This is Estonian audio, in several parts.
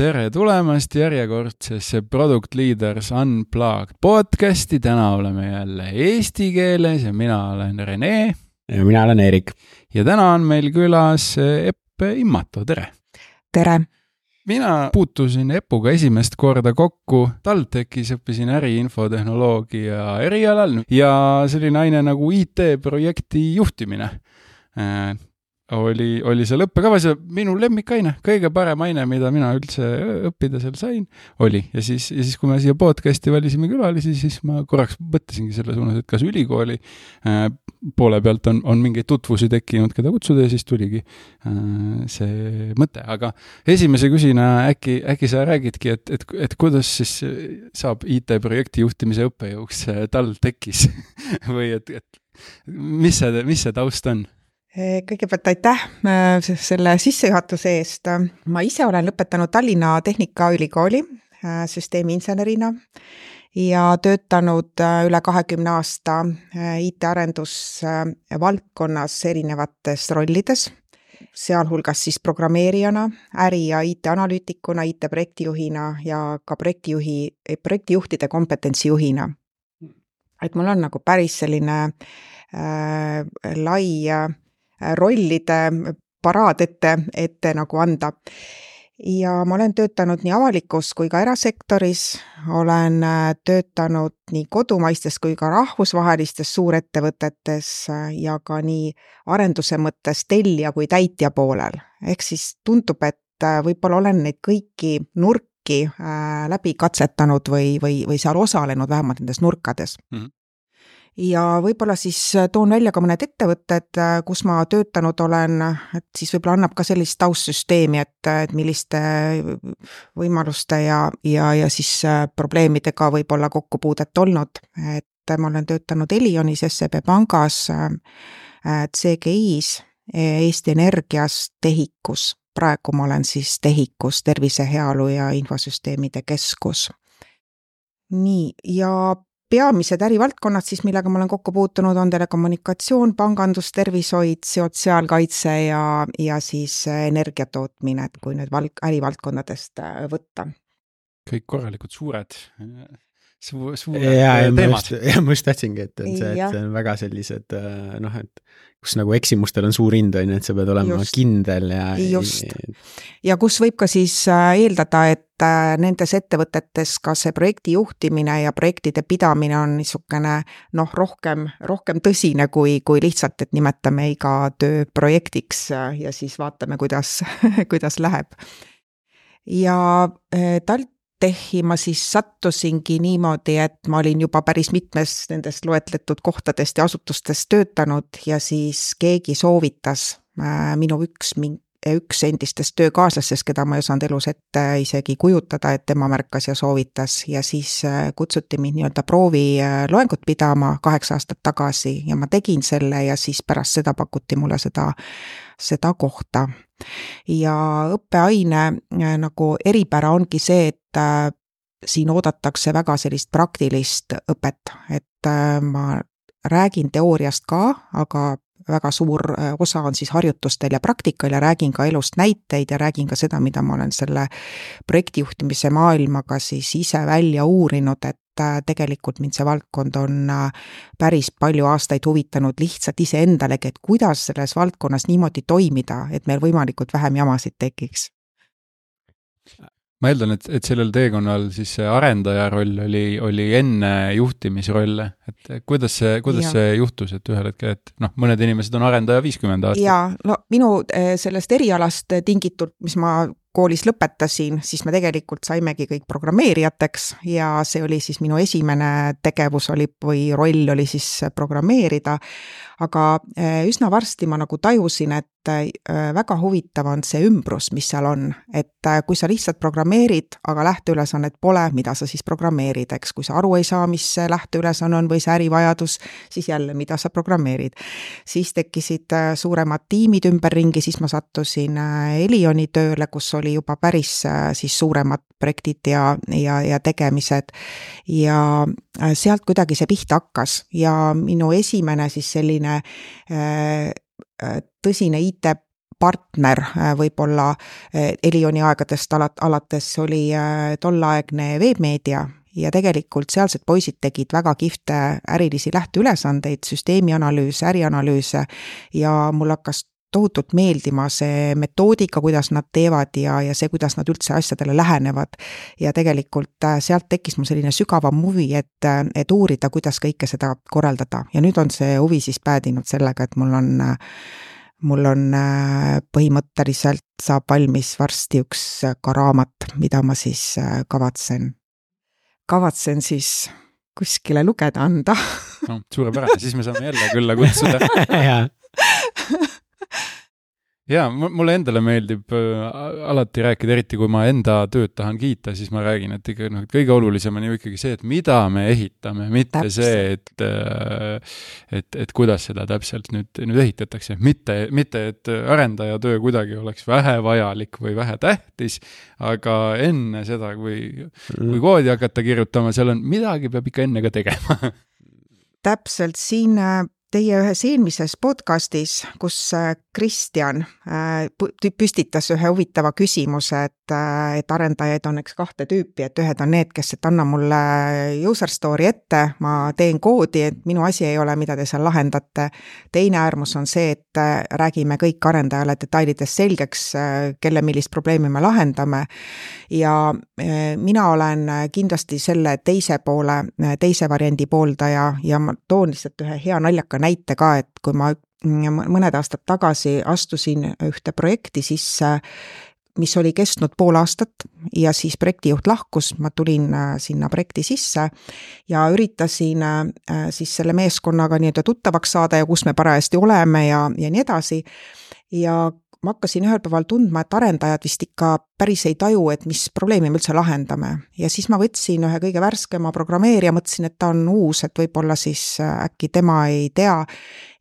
tere tulemast järjekordsesse Product Leaders Unplugged podcasti, täna oleme jälle eesti keeles ja mina olen Rene. ja mina olen Eerik. ja täna on meil külas Epp Immato, tere! tere! mina puutusin Epuga esimest korda kokku, TalTechis õppisin äriinfotehnoloogia erialal ja see oli naine nagu IT-projekti juhtimine oli, oli seal õppekavas ja minu lemmikaine, kõige parem aine, mida mina üldse õppida seal sain, oli. ja siis, ja siis, kui me siia podcast'i valisime külalisi, siis ma korraks mõtlesingi selle suunas, et kas ülikooli äh, poole pealt on, on mingeid tutvusi tekkinud, keda kutsuda ja siis tuligi äh, see mõte, aga esimese küsina äkki, äkki sa räägidki, et, et, et kuidas siis saab IT-projekti juhtimise õppejõuks äh, TalTechis või et, et mis see, mis see taust on? Eh, kõigepealt aitäh äh, selle sissejuhatuse eest. ma ise olen lõpetanud Tallinna Tehnikaülikooli äh, süsteemiinsenerina ja töötanud äh, üle kahekümne aasta IT-arendusvaldkonnas erinevates rollides, sealhulgas siis programmeerijana, äri- ja IT-analüütikuna, IT-projektijuhina ja ka projektijuhi, projektijuhtide kompetentsijuhina. et mul on nagu päris selline äh, lai äh, rollide paraad ette, ette nagu anda. ja ma olen töötanud nii avalikus kui ka erasektoris, olen äh, töötanud nii kodumaistes kui ka rahvusvahelistes suurettevõtetes äh, ja ka nii arenduse mõttes tellija kui täitja poolel. ehk siis tundub, et äh, võib-olla olen neid kõiki nurki läbi katsetanud või, või, või seal osalenud vähemalt nendes nurkades mm. -hmm ja võib-olla siis äh, toon välja ka mõned ettevõtted, äh, kus ma töötanud olen, et siis võib-olla annab ka sellist taustsüsteemi, et, äh, et milliste võimaluste ja, ja, ja siis probleemidega võib olla kokkupuudet olnud, et ma olen töötanud Elionis, SEB Pangas, CGI-s, Eesti Energias, TEHIK-us, praegu ma olen siis TEHIK-us, Tervise, Heaolu ja Infosüsteemide Keskus. Nii, ja peamised ärivaldkonnad siis, millega ma olen kokku puutunud, on telekommunikatsioon, pangandus, tervishoid, sotsiaalkaitse ja, ja siis äh, energiatootmine, et kui nüüd val-, ärivaldkondadest äh, võtta. kõik korralikud suured suur, ja teemad. ja ma just tahtsingi, et, et see, et see on väga sellised äh, noh, et kus nagu eksimustel on suur hind, on ju, et sa pead olema just. kindel ja. just. ja kus võib ka siis äh, eeldada, et äh, nendes ettevõtetes ka see projekti juhtimine ja projektide pidamine on niisugune noh, rohkem, rohkem tõsine kui, kui lihtsalt, et nimetame iga töö projektiks ja siis vaatame, kuidas kuidas läheb. ja TalT TEH-i ma siis sattusingi niimoodi, et ma olin juba päris mitmes nendest loetletud kohtadest ja asutustest töötanud ja siis keegi soovitas äh, minu üks üks endistest töökaaslastest, keda ma ei osanud elus ette isegi kujutada, et tema märkas ja soovitas ja siis äh, kutsuti mind nii-öelda prooviloengut pidama kaheksa aastat tagasi ja ma tegin selle ja siis pärast seda pakuti mulle seda, seda kohta. Ja õppeaine äh, nagu eripära ongi see, et äh, siin oodatakse väga sellist praktilist õpet, et ma räägin teooriast ka, aga väga suur äh, osa on siis harjutustel ja praktikal ja räägin ka elust näiteid ja räägin ka seda, mida ma olen selle projektijuhtimise maailmaga siis ise välja uurinud, et äh, tegelikult mind see valdkond on äh, päris palju aastaid huvitanud lihtsalt iseendalegi, et kuidas selles valdkonnas niimoodi toimida, et meil võimalikult vähem jamasid tekiks ma eeldan, et, et sellel teekonnal siis see arendaja roll oli, oli enne juhtimisrolle, et kuidas see, kuidas ja. see juhtus, et ühel hetkel, et noh, mõned inimesed on arendaja viiskümmend aastat. jaa, no minu eh, sellest erialast tingitult, mis ma koolis lõpetasin, siis me tegelikult saimegi kõik programmeerijateks ja see oli siis minu esimene tegevus oli või roll oli siis programmeerida. Aga äh, üsna varsti ma nagu tajusin, et äh, väga huvitav on see ümbrus, mis seal on, et äh, kui sa lihtsalt programmeerid, aga lähteülesannet pole, mida sa siis programmeerid, eks, kui sa aru ei saa, mis see lähteülesanne on või see ärivajadus, siis jälle, mida sa programmeerid. siis tekkisid suuremad tiimid ümberringi, siis ma sattusin Elioni tööle, kus oli juba päris siis suuremad projektid ja, ja, ja tegemised. ja äh, sealt kuidagi see pihta hakkas ja minu esimene siis selline äh, tõsine IT partner võib-olla Elioni aegadest alat-, alates oli tolleaegne veebmeedia ja tegelikult sealsed poisid tegid väga kihvte ärilisi lähteülesandeid, süsteemianalüüse, ärianalüüse ja mul hakkas tohutult meeldima see metoodika, kuidas nad teevad ja, ja see, kuidas nad üldse asjadele lähenevad. ja tegelikult äh, sealt tekkis mul selline sügavam huvi, et, äh, et uurida, kuidas kõike seda korraldada. Ja nüüd on see huvi siis päädinud sellega, et mul on mul on põhimõtteliselt saab valmis varsti üks ka raamat, mida ma siis kavatsen kavatsen siis kuskile lugeda anda. No suurepärane, siis me saame jälle külla kutsuda ja mulle endale meeldib äh, alati rääkida, eriti kui ma enda tööd tahan kiita, siis ma räägin, et ikka noh, kõige olulisem on ju ikkagi see, et mida me ehitame, mitte täpselt. see, et äh, et, et kuidas seda täpselt nüüd, nüüd ehitatakse, mitte, mitte et arendaja töö kuidagi oleks vähevajalik või vähetähtis, aga enne seda, kui, kui mm. koodi hakata kirjutama, seal on, midagi peab ikka enne ka tegema täpselt, siin äh, teie ühes eelmises podcastis, kus äh, Kristjan äh, püstitas ühe huvitava küsimuse, et, äh, et arendajaid on eks kahte tüüpi, et ühed on need, kes, et anna mulle user story ette, ma teen koodi, et minu asi ei ole, mida te seal lahendate. teine äärmus on see, et räägime kõik arendajale detailides selgeks, kelle millist probleemi me lahendame. ja mina olen kindlasti selle teise poole, teise variandi pooldaja ja ma toon lihtsalt ühe hea naljaka näite ka, et kui ma mõned aastad tagasi astusin ühte projekti sisse, mis oli kestnud pool aastat ja siis projektijuht lahkus, ma tulin äh, sinna projekti sisse ja üritasin äh, siis selle meeskonnaga nii-öelda tuttavaks saada ja kus me parajasti oleme ja, ja nii edasi. ja ma hakkasin ühel päeval tundma, et arendajad vist ikka päris ei taju, et mis probleemi me üldse lahendame. ja siis ma võtsin ühe kõige värskema programmeerija, mõtlesin, et ta on uus, et võib-olla siis äh, äkki tema ei tea.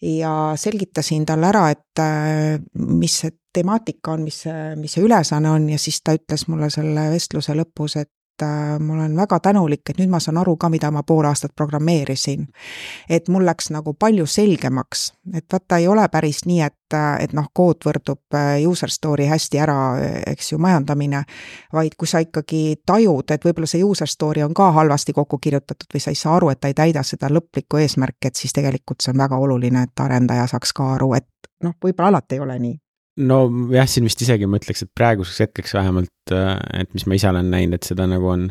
ja selgitasin talle ära, et äh, mis see temaatika on, mis mis see ülesanne on ja siis ta ütles mulle selle vestluse lõpus, et ma olen väga tänulik, et nüüd ma saan aru ka, mida ma pool aastat programmeerisin. et mul läks nagu palju selgemaks, et vaata, ei ole päris nii, et, äh, et noh, kood võrdub äh, user story hästi ära, eks ju, majandamine, vaid kui sa ikkagi tajud, et võib-olla see user story on ka halvasti kokku kirjutatud või sa ei saa aru, et ta ei täida seda lõplikku eesmärki, et siis tegelikult see on väga oluline, et arendaja saaks ka aru, et noh, võib-olla alati ei ole nii nojah, siin vist isegi ma ütleks, et praeguseks hetkeks vähemalt, äh, et mis ma ise olen näinud, et seda nagu on,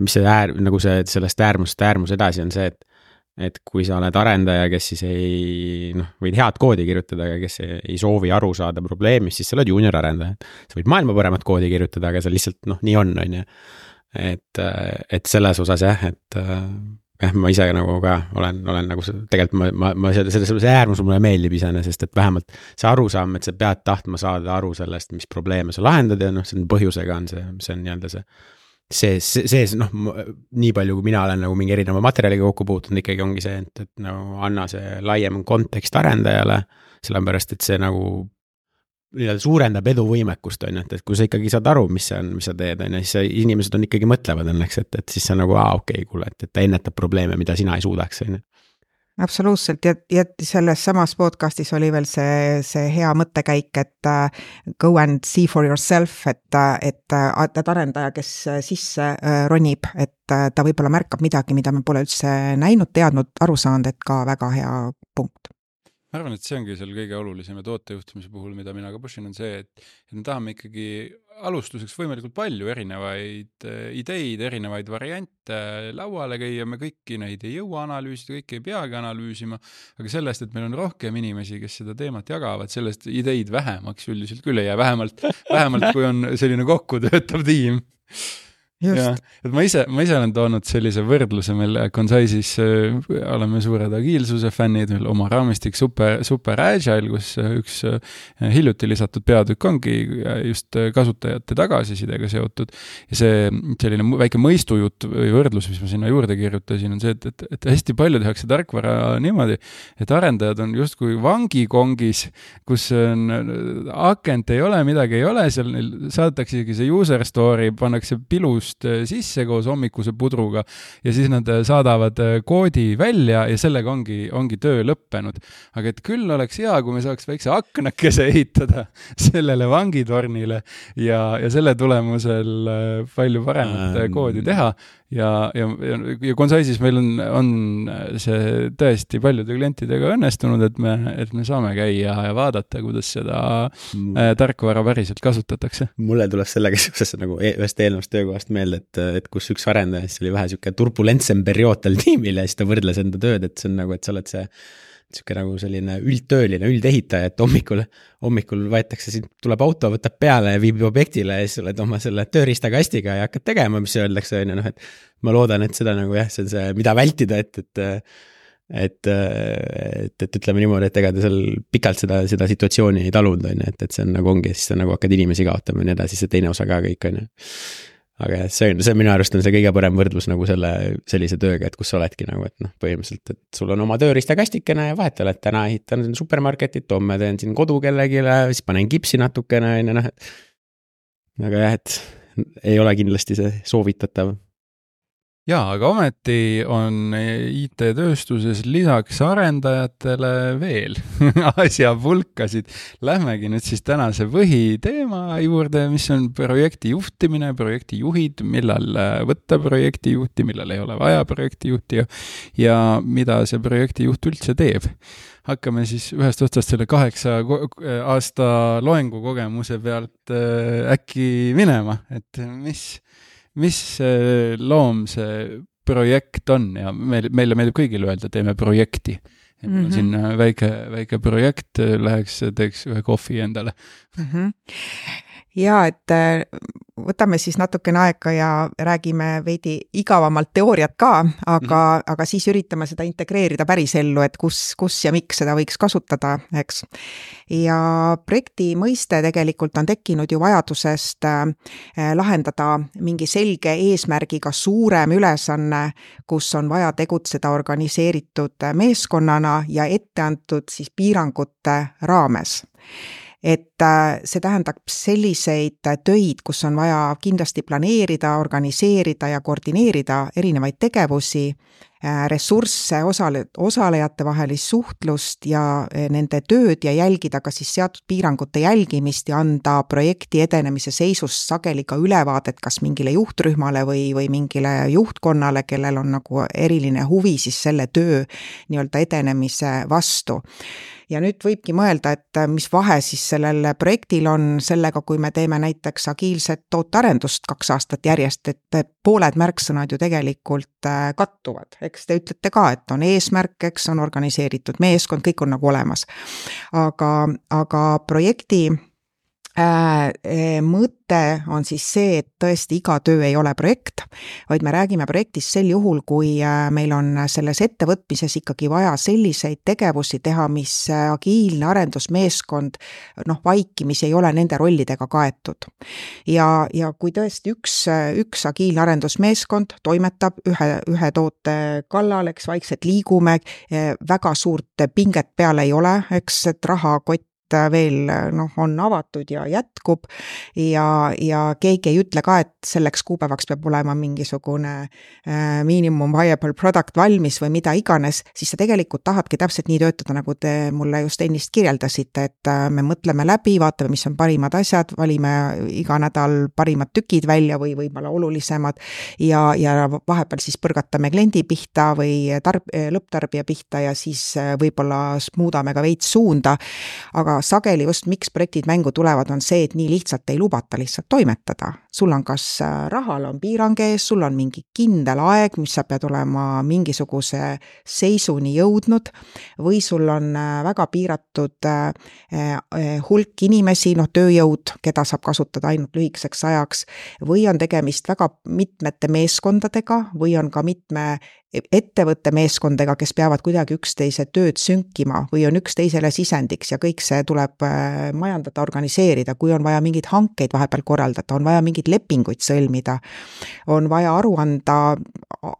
mis see äär, nagu see, sellest äärmusest äärmus edasi on see, et et kui sa oled arendaja, kes siis ei noh, võid head koodi kirjutada, aga kes ei, ei soovi aru saada probleemist, siis sa oled juunior arendaja. sa võid maailma paremat koodi kirjutada, aga sa lihtsalt noh, nii on, on ju. et, äh, et selles osas jah, et äh, jah, ma ise nagu ka olen, olen nagu tegelikult ma, ma, ma selle, selle, see äärmus mulle meeldib iseenesest, et vähemalt see arusaam, et sa pead tahtma saada aru sellest, mis probleeme sa lahendad ja noh, see on põhjusega on see, see on nii-öelda see. see, see, see noh, nii palju, kui mina olen nagu mingi erineva materjaliga kokku puutunud, ikkagi ongi see, et, et no anna see laiem kontekst arendajale. sellepärast, et see nagu nii-öelda suurendab eduvõimekust, on ju, et, et kui sa ikkagi saad aru, mis see on, mis sa teed, on ju, siis inimesed on ikkagi mõtlevad õnneks, et, et siis on nagu, aa, okei okay,, kuule, et, et ta ennetab probleeme, mida sina ei suudaks, on ju. Absoluutselt ja, ja selles samas podcast'is oli veel see, see hea mõttekäik, et uh, go and see for yourself, et, et, et arendaja, kes sisse ronib, et ta võib-olla märkab midagi, mida me pole üldse näinud, teadnud, aru saanud, et ka väga hea punkt ma arvan, et see ongi seal kõige olulisem ja tootejuhtimise puhul, mida mina ka push in, on see, et, et me tahame ikkagi alustuseks võimalikult palju erinevaid äh, ideid, erinevaid variante lauale käia, me kõiki neid ei jõua analüüsida, kõiki ei peagi analüüsima, aga sellest, et meil on rohkem inimesi, kes seda teemat jagavad, sellest ideid vähemaks üldiselt küll ei jää, vähemalt, vähemalt kui on selline kokku töötav tiim jah, et ma ise, ma ise olen toonud sellise võrdluse, meil Consaisis äh, oleme suured agiilsuse fännid, meil oma raamistik super, super agile, kus äh, üks äh, hiljuti lisatud peatükk ongi äh, just äh, kasutajate tagasisidega seotud. ja see selline väike mõistujutt või võrdlus, mis ma sinna juurde kirjutasin, on see, et, et, et hästi palju tehakse tarkvara niimoodi, et arendajad on justkui vangikongis, kus on akent ei ole, midagi ei ole, seal neil saadetakse isegi see user story, pannakse pilus hommikust sisse koos hommikuse pudruga ja siis nad saadavad koodi välja ja sellega ongi, ongi töö lõppenud. aga et küll oleks hea, kui me saaks väikse aknakese ehitada sellele vangitornile ja, ja selle tulemusel palju paremat ähm, koodi teha ja, ja, ja, ja Consaisis meil on, on see tõesti paljude klientidega õnnestunud, et me, et me saame käia ja vaadata, kuidas seda mm. äh, tarkvara päriselt kasutatakse. mulle tuleb sellega seoses nagu e ühest eelnevast töökohast meelde, et, et kus üks arendaja, siis oli vähe sihuke turbulentsem periood tal tiimil ja siis ta võrdles enda tööd, et see on nagu, et sa oled see sihuke nagu selline üldtööline, üldehitaja, et hommikul, hommikul võetakse sind, tuleb auto, võtab peale ja viib objektile ja siis oled oma selle tööriistakastiga ja hakkad tegema, mis öeldakse, on ju, noh, et ma loodan, et seda nagu jah, see on see, mida vältida, et, et et, et, et ütleme niimoodi, et ega ta seal pikalt seda, seda situatsiooni ei talunud, on ju, et, et see on nagu ongi, siis sa nagu hakkad inimesi kaotama ja nii edasi, see teine osa ka kõik, on ju aga jah, see on, see minu arust on see kõige parem võrdlus nagu selle, sellise tööga, et kus sa oledki nagu, et noh, põhimõtteliselt, et sul on oma tööriistakastikene ja vahetal, et täna ehitan supermarketit, homme teen siin kodu kellelegi, siis panen kipsi natukene, on ju, noh, aga jah, et ei ole kindlasti see soovitatav jaa, aga ometi on IT-tööstuses lisaks arendajatele veel asjapulkasid. Lähmegi nüüd siis tänase põhiteema juurde, mis on projekti juhtimine, projektijuhid, millal võtta projektijuhti, millal ei ole vaja projektijuhti ja, ja mida see projektijuht üldse teeb hakkame siis ühest otsast selle kaheksa aasta loengukogemuse pealt äh, äkki minema, et mis mis loom see projekt on ja meil, meile meeldib kõigile öelda, teeme projekti. et on mm -hmm. siin äh, väike, väike projekt, läheks, teeks ühe kohvi endale mm. -hmm ja et äh, võtame siis natukene aega ja räägime veidi igavamalt teooriat ka, aga mm, -hmm. aga siis üritame seda integreerida pärisellu, et kus, kus ja miks seda võiks kasutada, eks. ja projekti mõiste tegelikult on tekkinud ju vajadusest äh, lahendada mingi selge eesmärgiga suurem ülesanne, kus on vaja tegutseda organiseeritud meeskonnana ja ette antud siis piirangute raames et äh, see tähendab selliseid töid, kus on vaja kindlasti planeerida, organiseerida ja koordineerida erinevaid tegevusi, äh, ressursse, osale, osalejate vahelist suhtlust ja äh, nende tööd ja jälgida ka siis seatud piirangute jälgimist ja anda projekti edenemise seisust sageli ka ülevaadet kas mingile juhtrühmale või, või mingile juhtkonnale, kellel on nagu eriline huvi siis selle töö nii-öelda edenemise vastu ja nüüd võibki mõelda, et äh, mis vahe siis sellel projektil on sellega, kui me teeme näiteks agiilset tootearendust kaks aastat järjest, et pooled märksõnad ju tegelikult äh, kattuvad, eks te ütlete ka, et on eesmärk, eks on organiseeritud meeskond, kõik on nagu olemas. aga, aga projekti mõte on siis see, et tõesti iga töö ei ole projekt, vaid me räägime projektist sel juhul, kui äh, meil on selles ettevõtmises ikkagi vaja selliseid tegevusi teha, mis agiilne arendusmeeskond noh, vaikimisi ei ole nende rollidega kaetud. ja, ja kui tõesti üks, üks agiilne arendusmeeskond toimetab ühe, ühe toote kallal, eks vaikselt liigume, väga suurt pinget peal ei ole, eks, et rahakott veel noh, on avatud ja jätkub. Ja, ja keegi ei ütle ka, et selleks kuupäevaks peab olema mingisugune äh, miinimum viable product valmis või mida iganes, siis sa tegelikult tahadki täpselt nii töötada, nagu te mulle just ennist kirjeldasite, et äh, me mõtleme läbi, vaatame, mis on parimad asjad, valime iga nädal parimad tükid välja või võib-olla olulisemad. Ja, ja vahepeal siis põrgatame kliendi pihta või tarb-, lõpptarbija pihta ja siis äh, võib-olla muudame ka veits suunda, aga sageli just miks projektid mängu tulevad, on see, et nii lihtsalt ei lubata lihtsalt toimetada. sul on kas äh, rahal on piirang ees, sul on mingi kindel aeg, mis sa pead olema mingisuguse seisuni jõudnud või sul on äh, väga piiratud äh, hulk inimesi, noh, tööjõud, keda saab kasutada ainult lühikeseks ajaks või on tegemist väga mitmete meeskondadega või on ka mitme ettevõtte meeskondadega, kes peavad kuidagi üksteise tööd sünkima või on üksteisele sisendiks ja kõik see tuleb äh, majandada, organiseerida, kui on vaja mingeid hankeid vahepeal korraldada, on vaja mingeid lepinguid sõlmida, on vaja aru anda,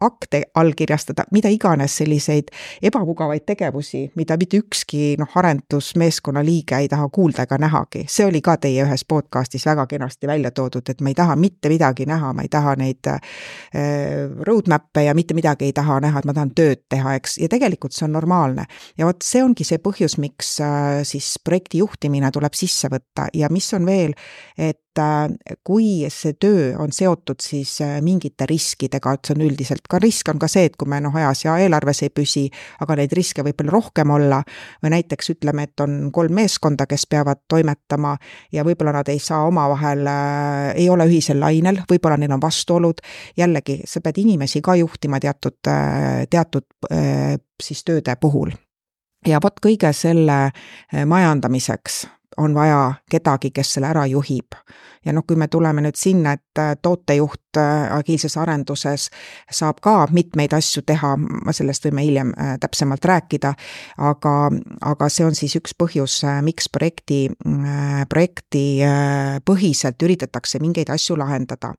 akte allkirjastada, mida iganes, selliseid ebamugavaid tegevusi, mida mitte ükski noh, arendusmeeskonna liige ei taha kuulda ega nähagi. see oli ka teie ühes podcast'is väga kenasti välja toodud, et ma ei taha mitte midagi näha, ma ei taha neid äh, roadmap'e ja mitte midagi ei taha taha näha, et ma tahan tööd teha, eks, ja tegelikult see on normaalne. ja vot see ongi see põhjus, miks äh, siis projekti juhtimine tuleb sisse võtta ja mis on veel, et kui see töö on seotud siis äh, mingite riskidega, et see on üldiselt ka risk on ka see, et kui me noh, ajas ja eelarves ei püsi, aga neid riske võib veel rohkem olla, või näiteks ütleme, et on kolm meeskonda, kes peavad toimetama ja võib-olla nad ei saa omavahel, ei ole ühisel lainel, võib-olla neil on vastuolud, jällegi, sa pead inimesi ka juhtima teatud teatud äh, siis tööde puhul. ja vot kõige selle äh, majandamiseks on vaja kedagi, kes selle ära juhib. Ja noh, kui me tuleme nüüd sinna, et äh, tootejuht äh, agiilses arenduses saab ka mitmeid asju teha, sellest võime hiljem äh, täpsemalt rääkida, aga, aga see on siis üks põhjus, miks projekti, projekti põhiselt üritatakse mingeid asju lahendada.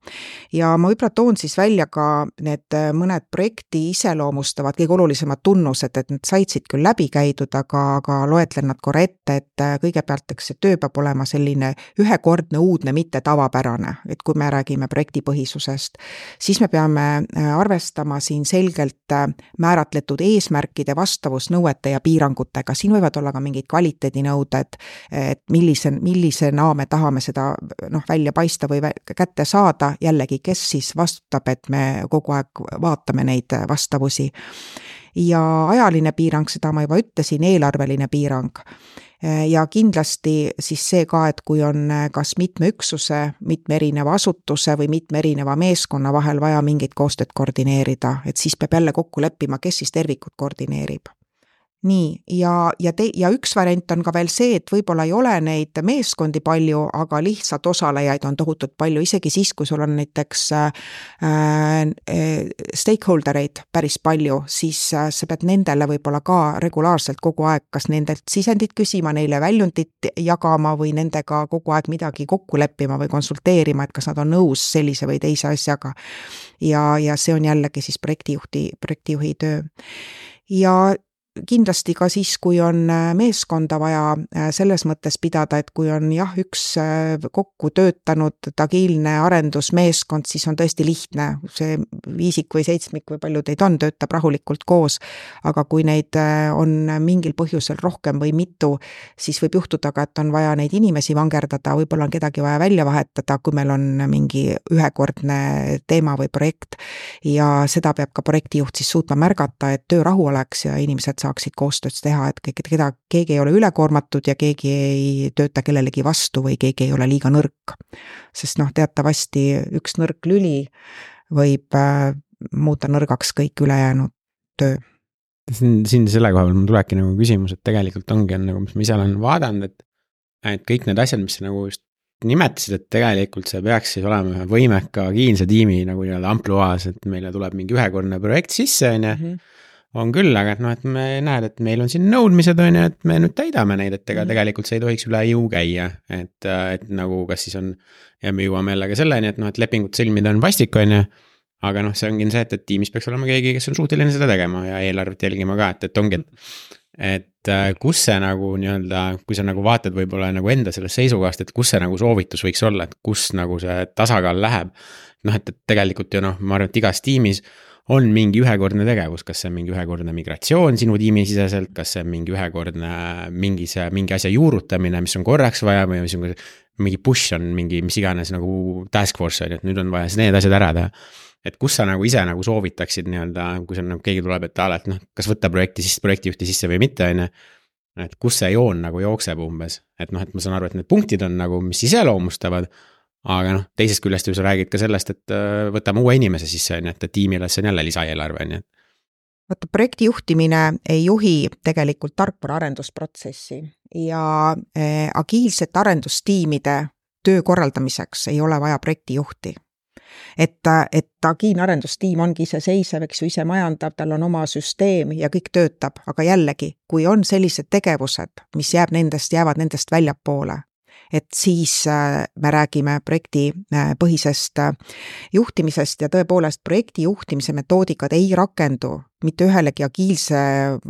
ja ma võib-olla toon siis välja ka need mõned projekti iseloomustavad kõige olulisemad tunnused, et need said küll läbi käidud, aga, aga loetlen nad korra ette, et kõigepealt, eks see töö peab olema selline ühekordne, uudne, mitte tavapärane, et kui me räägime projektipõhisusest, siis me peame äh, arvestama siin selgelt äh, määratletud eesmärkide vastavusnõuete ja piirangutega, siin võivad olla ka mingid kvaliteedinõuded, et millise, millisena me tahame seda noh, välja paista või kätte saada, jällegi, kes siis vastutab, et me kogu aeg vaatame neid vastavusi. Ja ajaline piirang, seda ma juba ütlesin, eelarveline piirang. Äh, ja kindlasti siis see ka, et kui on äh, kas mitme üksuse, mitme erineva asutuse või mitme erineva meeskonna vahel vaja mingit koostööd koordineerida, et siis peab jälle kokku leppima, kes siis tervikut koordineerib nii, ja, ja te-, ja üks variant on ka veel see, et võib-olla ei ole neid meeskondi palju, aga lihtsalt osalejaid on tohutult palju, isegi siis, kui sul on näiteks äh, äh, stakeholder eid päris palju, siis äh, sa pead nendele võib-olla ka regulaarselt kogu aeg kas nendelt sisendit küsima, neile väljundit jagama või nendega kogu aeg midagi kokku leppima või konsulteerima, et kas nad on nõus sellise või teise asjaga. ja, ja see on jällegi siis projektijuhti, projektijuhi töö ja kindlasti ka siis, kui on äh, meeskonda vaja äh, selles mõttes pidada, et kui on jah, üks äh, kokku töötanud agiilne arendusmeeskond, siis on tõesti lihtne, see viisik või seitsmik või palju teid on, töötab rahulikult koos. aga kui neid on mingil põhjusel rohkem või mitu, siis võib juhtuda ka, et on vaja neid inimesi vangerdada, võib-olla on kedagi vaja välja vahetada, kui meil on mingi ühekordne teema või projekt. ja seda peab ka projektijuht siis suutma märgata, et töörahu oleks ja inimesed saaksid koostööd teha, et kõik, keda, keegi ei ole ülekoormatud ja keegi ei tööta kellelegi vastu või keegi ei ole liiga nõrk. sest noh, teatavasti üks nõrk lüli võib äh, muuta nõrgaks kõik ülejäänud töö siin, siin selle koha peal mul tulebki nagu küsimus, et tegelikult ongi, on nagu, mis ma ise olen vaadanud, et, et kõik need asjad, mis sa nagu just nimetasid, et tegelikult see peaks siis olema ühe võimeka agiilse tiimi nagu nii-öelda ampluaas, et meile tuleb mingi ühekordne projekt sisse, on ju. On küll, aga et noh, et me näed, et meil on siin nõudmised, on ju, et me nüüd täidame neid, et ega mm. tegelikult see ei tohiks üle jõu käia, et, et nagu kas siis on. ja me jõuame jälle ka selleni, et noh, et lepingut sõlmida on vastik, on ju. aga noh, see ongi see, et, et tiimis peaks olema keegi, kes on suuteline seda tegema ja eelarvet jälgima ka, et, et ongi, et. et äh, kus see nagu nii-öelda, kui sa nagu vaatad võib-olla nagu enda sellest seisukohast, et kus see nagu soovitus võiks olla, et kus nagu see tasakaal läheb. noh, et, et tegelikult ju noh, ma arvan, et igas tiimis on mingi ühekordne tegevus, kas see on mingi ühekordne migratsioon sinu tiimisiseselt, kas see on mingi ühekordne mingi see, mingi asja juurutamine, mis on korraks vaja või on mingi push on mingi mis iganes nagu task force on ju, et nüüd on vaja siis need asjad ära teha. et kus sa nagu ise nagu soovitaksid nii-öelda, kui sul nagu keegi tuleb, et a la, et noh, kas võtta projekti siis projektijuhti sisse või mitte, on ju. et kus see joon nagu jookseb umbes, et noh, et ma saan aru, et need punktid on nagu, mis iseloomustavad aga noh, teisest küljest ju sa räägid ka sellest, et äh, võtame uue inimese sisse, on ju, et, tiimile see on jälle lisaeelarve, on ju. vaata, projekti juhtimine ei juhi tegelikult tarkvara arendusprotsessi ja äh, agiilsete arendustiimide töö korraldamiseks ei ole vaja projektijuhti et, et agiilne arendustiim ongi iseseisev, eks ju, ise majandab, tal on oma süsteem ja kõik töötab, aga jällegi, kui on sellised tegevused, mis jääb nendest, jäävad nendest väljapoole, et siis äh, me räägime projektipõhisest äh, juhtimisest ja tõepoolest projekti juhtimise metoodikad ei rakendu mitte ühelegi agiilse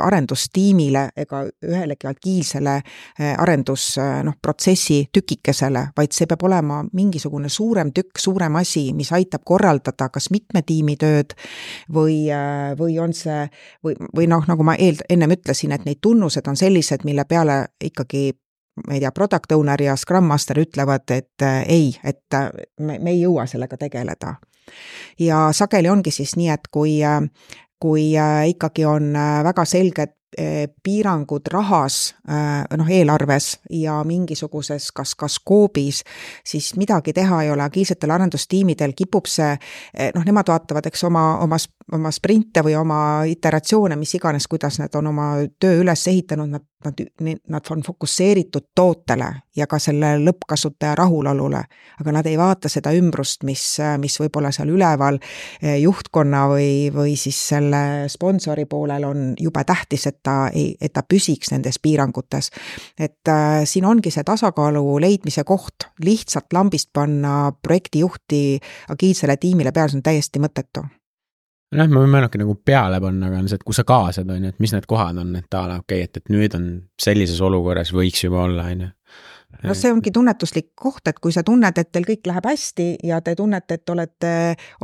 arendustiimile ega ühelegi agiilsele äh, arendus noh, protsessi tükikesele, vaid see peab olema mingisugune suurem tükk, suurem asi, mis aitab korraldada kas mitme tiimi tööd või, või on see või, või noh, nagu ma eel-, ennem ütlesin, et neid tunnused on sellised, mille peale ikkagi ma ei tea, product owner ja scrum master ütlevad, et äh, ei, et äh, me, me ei jõua sellega tegeleda. ja sageli ongi siis nii, et kui, äh, kui ikkagi on väga selged piirangud rahas, noh, eelarves ja mingisuguses kas, ka skoobis, siis midagi teha ei ole, agiilsetel arendustiimidel kipub see, noh, nemad vaatavad, eks oma, oma, oma sprinte või oma iteratsioone, mis iganes, kuidas nad on oma töö üles ehitanud, nad nad, nad on fokusseeritud tootele ja ka selle lõppkasutaja rahulolule, aga nad ei vaata seda ümbrust, mis, mis võib-olla seal üleval eh, juhtkonna või, või siis selle sponsori poolel on jube tähtis, et ta ei, et ta püsiks nendes piirangutes. et äh, siin ongi see tasakaalu leidmise koht, lihtsalt lambist panna projektijuhti agiilsele tiimile peale, see on täiesti mõttetu noh, me võime ainult nagu peale panna, aga on see, et kui sa kaasad, on ju, et mis need kohad on, et a la okei okay,, et, et nüüd on sellises olukorras võiks juba olla, on ju no see ongi tunnetuslik koht, et kui sa tunned, et teil kõik läheb hästi ja te tunnete, et olete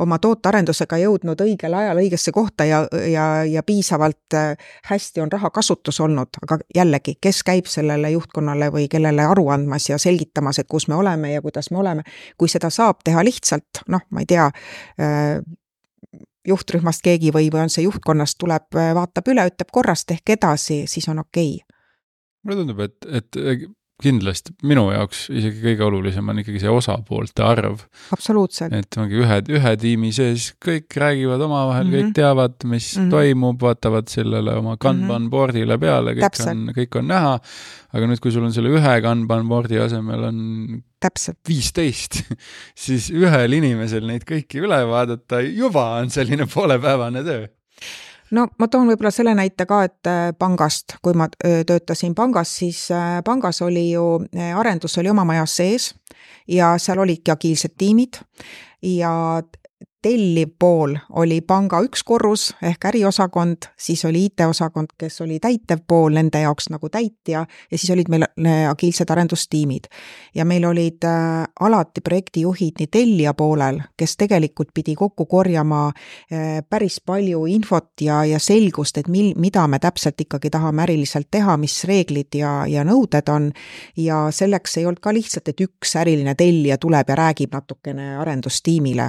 oma tootearendusega jõudnud õigel ajal õigesse kohta ja, ja, ja piisavalt äh, hästi on raha kasutus olnud, aga jällegi, kes käib sellele juhtkonnale või kellele aru andmas ja selgitamas, et kus me oleme ja kuidas me oleme, kui seda saab teha lihtsalt, noh, ma ei tea, äh, juhtrühmast keegi või, või on see juhtkonnast, tuleb, vaatab üle, ütleb korrast, tehke edasi, siis on okei okay. mulle tundub, et, et kindlasti minu jaoks isegi kõige olulisem on ikkagi see osapoolte arv. absoluutselt. et ongi ühe, ühe tiimi sees kõik räägivad omavahel mm, -hmm. kõik teavad, mis mm -hmm. toimub, vaatavad sellele oma Kanban mm -hmm. board'ile peale, kõik Täpselt. on, kõik on näha. aga nüüd, kui sul on selle ühe Kanban board'i asemel on täpselt. viisteist, siis ühel inimesel neid kõiki üle vaadata juba on selline poolepäevane töö no ma toon võib-olla selle näite ka, et äh, pangast, kui ma töötasin pangas, siis äh, pangas oli ju, äh, arendus oli oma majas sees ja seal olidki agiilsed tiimid. Ja telliv pool oli panga üks korrus ehk äriosakond, siis oli IT-osakond, kes oli täitev pool nende jaoks nagu täitja ja siis olid meil äh, agiilsed arendustiimid. ja meil olid äh, alati projektijuhid nii tellija poolel, kes tegelikult pidi kokku korjama äh, päris palju infot ja, ja selgust, et mil-, mida me täpselt ikkagi tahame äriliselt teha, mis reeglid ja, ja nõuded on, ja selleks ei olnud ka lihtsalt, et üks äriline tellija tuleb ja räägib natukene arendustiimile,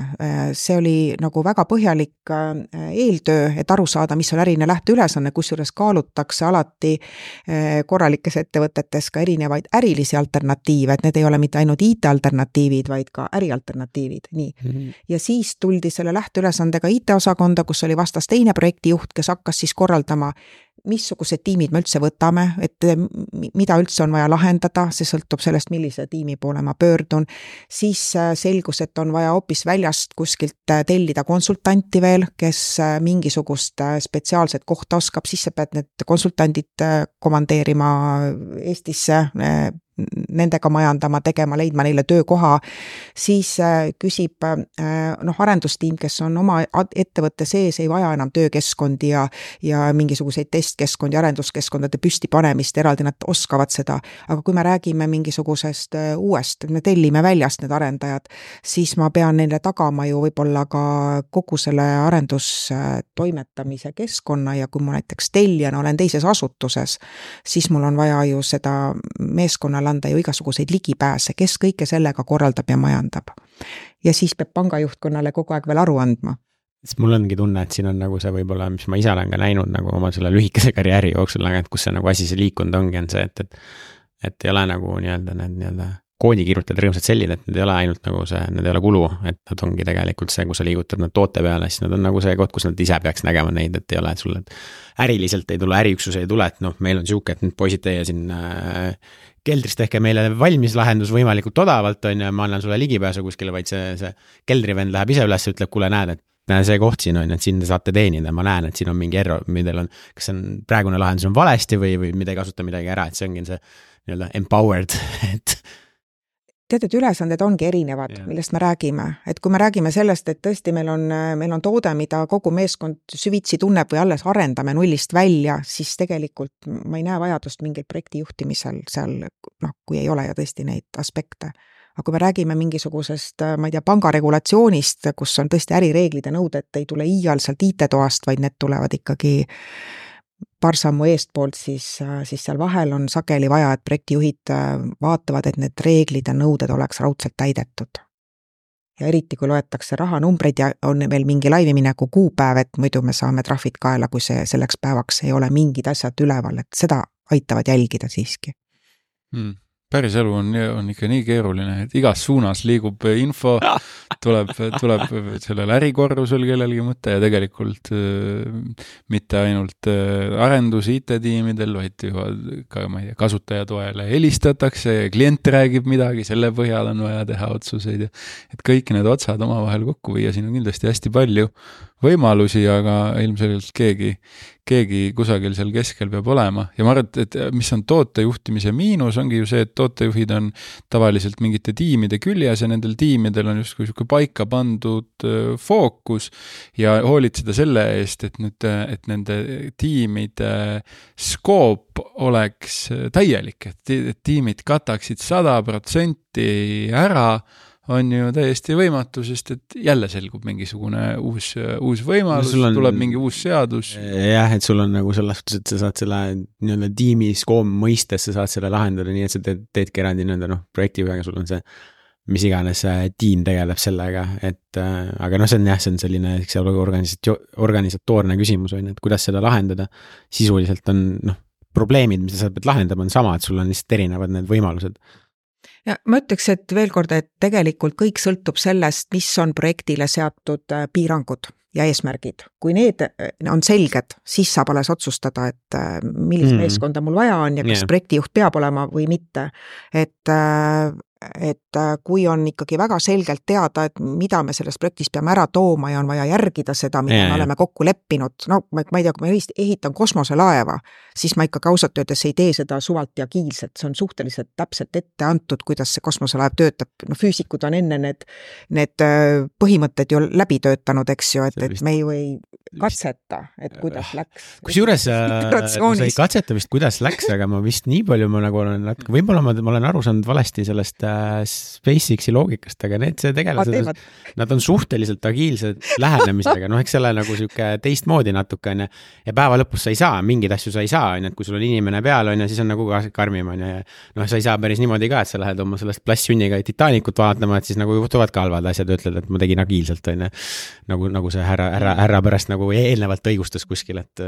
see oli nagu väga põhjalik äh, eeltöö, et aru saada, mis on äriline lähteülesanne, kusjuures kaalutakse alati äh, korralikes ettevõtetes ka erinevaid ärilisi alternatiive, et need ei ole mitte ainult IT-alternatiivid, vaid ka ärialternatiivid, nii mm. -hmm. ja siis tuldi selle lähteülesandega IT-osakonda, kus oli vastas teine projektijuht, kes hakkas siis korraldama missugused tiimid me üldse võtame, et mida üldse on vaja lahendada, see sõltub sellest, millise tiimi poole ma pöördun. siis äh, selgus, et on vaja hoopis väljast kuskilt äh, tellida konsultanti veel, kes äh, mingisugust spetsiaalset kohta oskab, siis sa pead need konsultandid komandeerima Eestisse nendega majandama, tegema, leidma neile töökoha, siis äh, küsib äh, noh, arendustiim, kes on oma ettevõtte sees, ei vaja enam töökeskkondi ja ja mingisuguseid testkeskkondi, arenduskeskkondade püstipanemist eraldi, nad oskavad seda. aga kui me räägime mingisugusest äh, uuest, me tellime väljast need arendajad, siis ma pean neile tagama ju võib-olla ka kogu selle arendustoimetamise keskkonna ja kui ma näiteks tellijana olen teises asutuses, siis mul on vaja ju seda meeskonnale anda ju igasuguseid ligipääse, kes kõike sellega korraldab ja majandab. ja siis peab panga juhtkonnale kogu aeg veel aru andma sest mul ongi tunne, et siin on nagu see võib-olla, mis ma ise olen ka näinud nagu oma selle lühikese karjääri jooksul, aga et kus see nagu asi see liikunud ongi, on see, et, et et ei ole nagu nii-öelda need nii-öelda koodi kirjutad rõõmsad sellid, et need ei ole ainult nagu see, need ei ole kulu, et nad ongi tegelikult see, kui sa liigutad nad toote peale, siis nad on nagu see koht, kus nad ise peaks nägema neid, et ei ole, et sul äriliselt ei tule, äriüksus ei tule, et noh, meil on sihuke, et nüüd poisid, teie siin äh, keldris tehke meile valmis lahendus võimalikult odavalt, on ju, ma annan sulle ligipääsu kuskile, vaid see, see keldrivend läheb ise üles, ütleb, kuule, näed, et näe, see koht siin on ju, et siin te saate teenida, ma näen, et siin on mingi error, millel on, kas see on, praegune lahendus on valesti või, või me ei kasuta midagi ära, et see ongi see nii-öelda empowered, et teatud ülesanded ongi erinevad, millest me räägime, et kui me räägime sellest, et tõesti, meil on, meil on toode, mida kogu meeskond süvitsi tunneb või alles arendame nullist välja, siis tegelikult ma ei näe vajadust mingil projekti juhtimisel seal noh, kui ei ole ju tõesti neid aspekte. aga kui me räägime mingisugusest, ma ei tea, panga regulatsioonist, kus on tõesti ärireeglid ja nõuded ei tule iial sealt IT-toast, vaid need tulevad ikkagi paar sammu eestpoolt, siis, siis seal vahel on sageli vaja, et projektijuhid äh, vaatavad, et need reeglid ja nõuded oleks raudselt täidetud. ja eriti, kui loetakse rahanumbreid ja on veel mingi laivimineku kuupäev, et muidu me saame trahvid kaela, kui see selleks päevaks ei ole mingid asjad üleval, et seda aitavad jälgida siiski hmm päris elu on, on ikka nii keeruline, et igas suunas liigub info, tuleb, tuleb sellel ärikorrusel kellelgi mõte ja tegelikult äh, mitte ainult äh, arendus IT-tiimidel, vaid juba ka, ma ei tea, kasutaja toele helistatakse ja klient räägib midagi, selle põhjal on vaja teha otsuseid ja et kõik need otsad omavahel kokku viia, siin on kindlasti hästi palju võimalusi, aga ilmselgelt keegi, keegi kusagil seal keskel peab olema. Ja ma arvan, et, et mis on tootejuhtimise miinus, ongi ju see, et tootejuhid on tavaliselt mingite tiimide küljes ja nendel tiimidel on justkui niisugune paika pandud fookus ja hoolitseda selle eest, et nüüd, et nende tiimide skoop oleks täielik, et, tiimid kataksid sada protsenti ära on ju täiesti võimatu, sest et jälle selgub mingisugune uus, uus võimalus no, on, tuleb mingi uus seadus. jah, et sul on nagu selles suhtes, et sa saad selle nii-öelda tiimi skoom mõistes, sa saad selle lahendada nii, et sa teed, teedki eraldi nii-öelda noh, projektijuhiga, sul on see mis iganes tiim tegeleb sellega, et äh, aga noh, see on jah, see on selline, eks ole, organisatsioon, organisatoorne küsimus on ju, et kuidas seda lahendada. sisuliselt on noh, probleemid, mida sa pead lahendama, on samad, sul on lihtsalt erinevad need võimalused ja ma ütleks, et veel kord, et tegelikult kõik sõltub sellest, mis on projektile seatud äh, piirangud ja eesmärgid. kui need äh, on selged, siis saab alles otsustada, et äh, millist mm. meeskonda mul vaja on ja kas yeah. projektijuht peab olema või mitte. et et kui on ikkagi väga selgelt teada, et mida me selles projektis peame ära tooma ja on vaja järgida seda, mida me oleme kokku leppinud, no ma, ma ei tea, kui ma ehitan kosmoselaeva, siis ma ikkagi ausalt öeldes ei tee seda suvalt ja agiilselt, see on suhteliselt täpselt ette antud, kuidas see kosmoselaev töötab, no füüsikud on enne need, need äh, põhimõtted ju läbi töötanud, eks ju, et, et me ju ei katseta, et kuidas äh, läks. kusjuures sa ei katseta vist, kuidas läks, aga ma vist nii palju ma nagu olen natuke, võib-olla ma, ma olen aru saanud valesti sellest SpaceXi loogikast, aga need tegelased, nad on suhteliselt agiilsed lähenemisega, noh, eks selle nagu sihuke teistmoodi natuke on ju. ja päeva lõpus sa ei saa, mingeid asju sa ei saa, on ju, et kui sul on inimene peal, on ju, siis on nagu karmim, on ju, ja noh, sa ei saa päris niimoodi ka, et sa lähed oma sellest plastsünniga Titanicut vaatama, et siis nagu juhtuvad ka halvad asjad, ütled, et ma tegin agiilselt, on ju. nagu, nagu see härra, härra, härra pärast nagu eelnevalt õigustas kuskil, et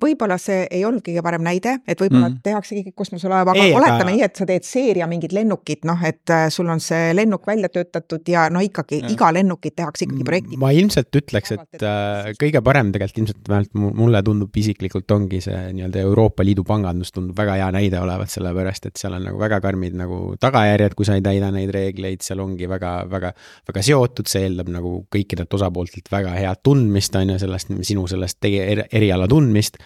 võib-olla see ei olnud kõige parem näide, et võib-olla mm. tehaksegi kõik kosmoselaeva, aga ei, oletame aga... nii, et sa teed seeria mingit lennukit, noh, et äh, sul on see lennuk välja töötatud ja no ikkagi ja. iga lennukit tehakse ikkagi projekti. ma ilmselt ütleks, et äh, kõige parem tegelikult ilmselt vähemalt mulle tundub isiklikult ongi see nii-öelda Euroopa Liidu pangandus tundub väga hea näide olevat, sellepärast et seal on nagu väga karmid nagu tagajärjed, kui sa ei täida neid reegleid, seal ongi väga, väga, väga seotud, see eeldab nagu kõikidelt osapooltelt väga head tundmist, on ju, sellest, sinu sellest tege-, eriala tundmist tundmist.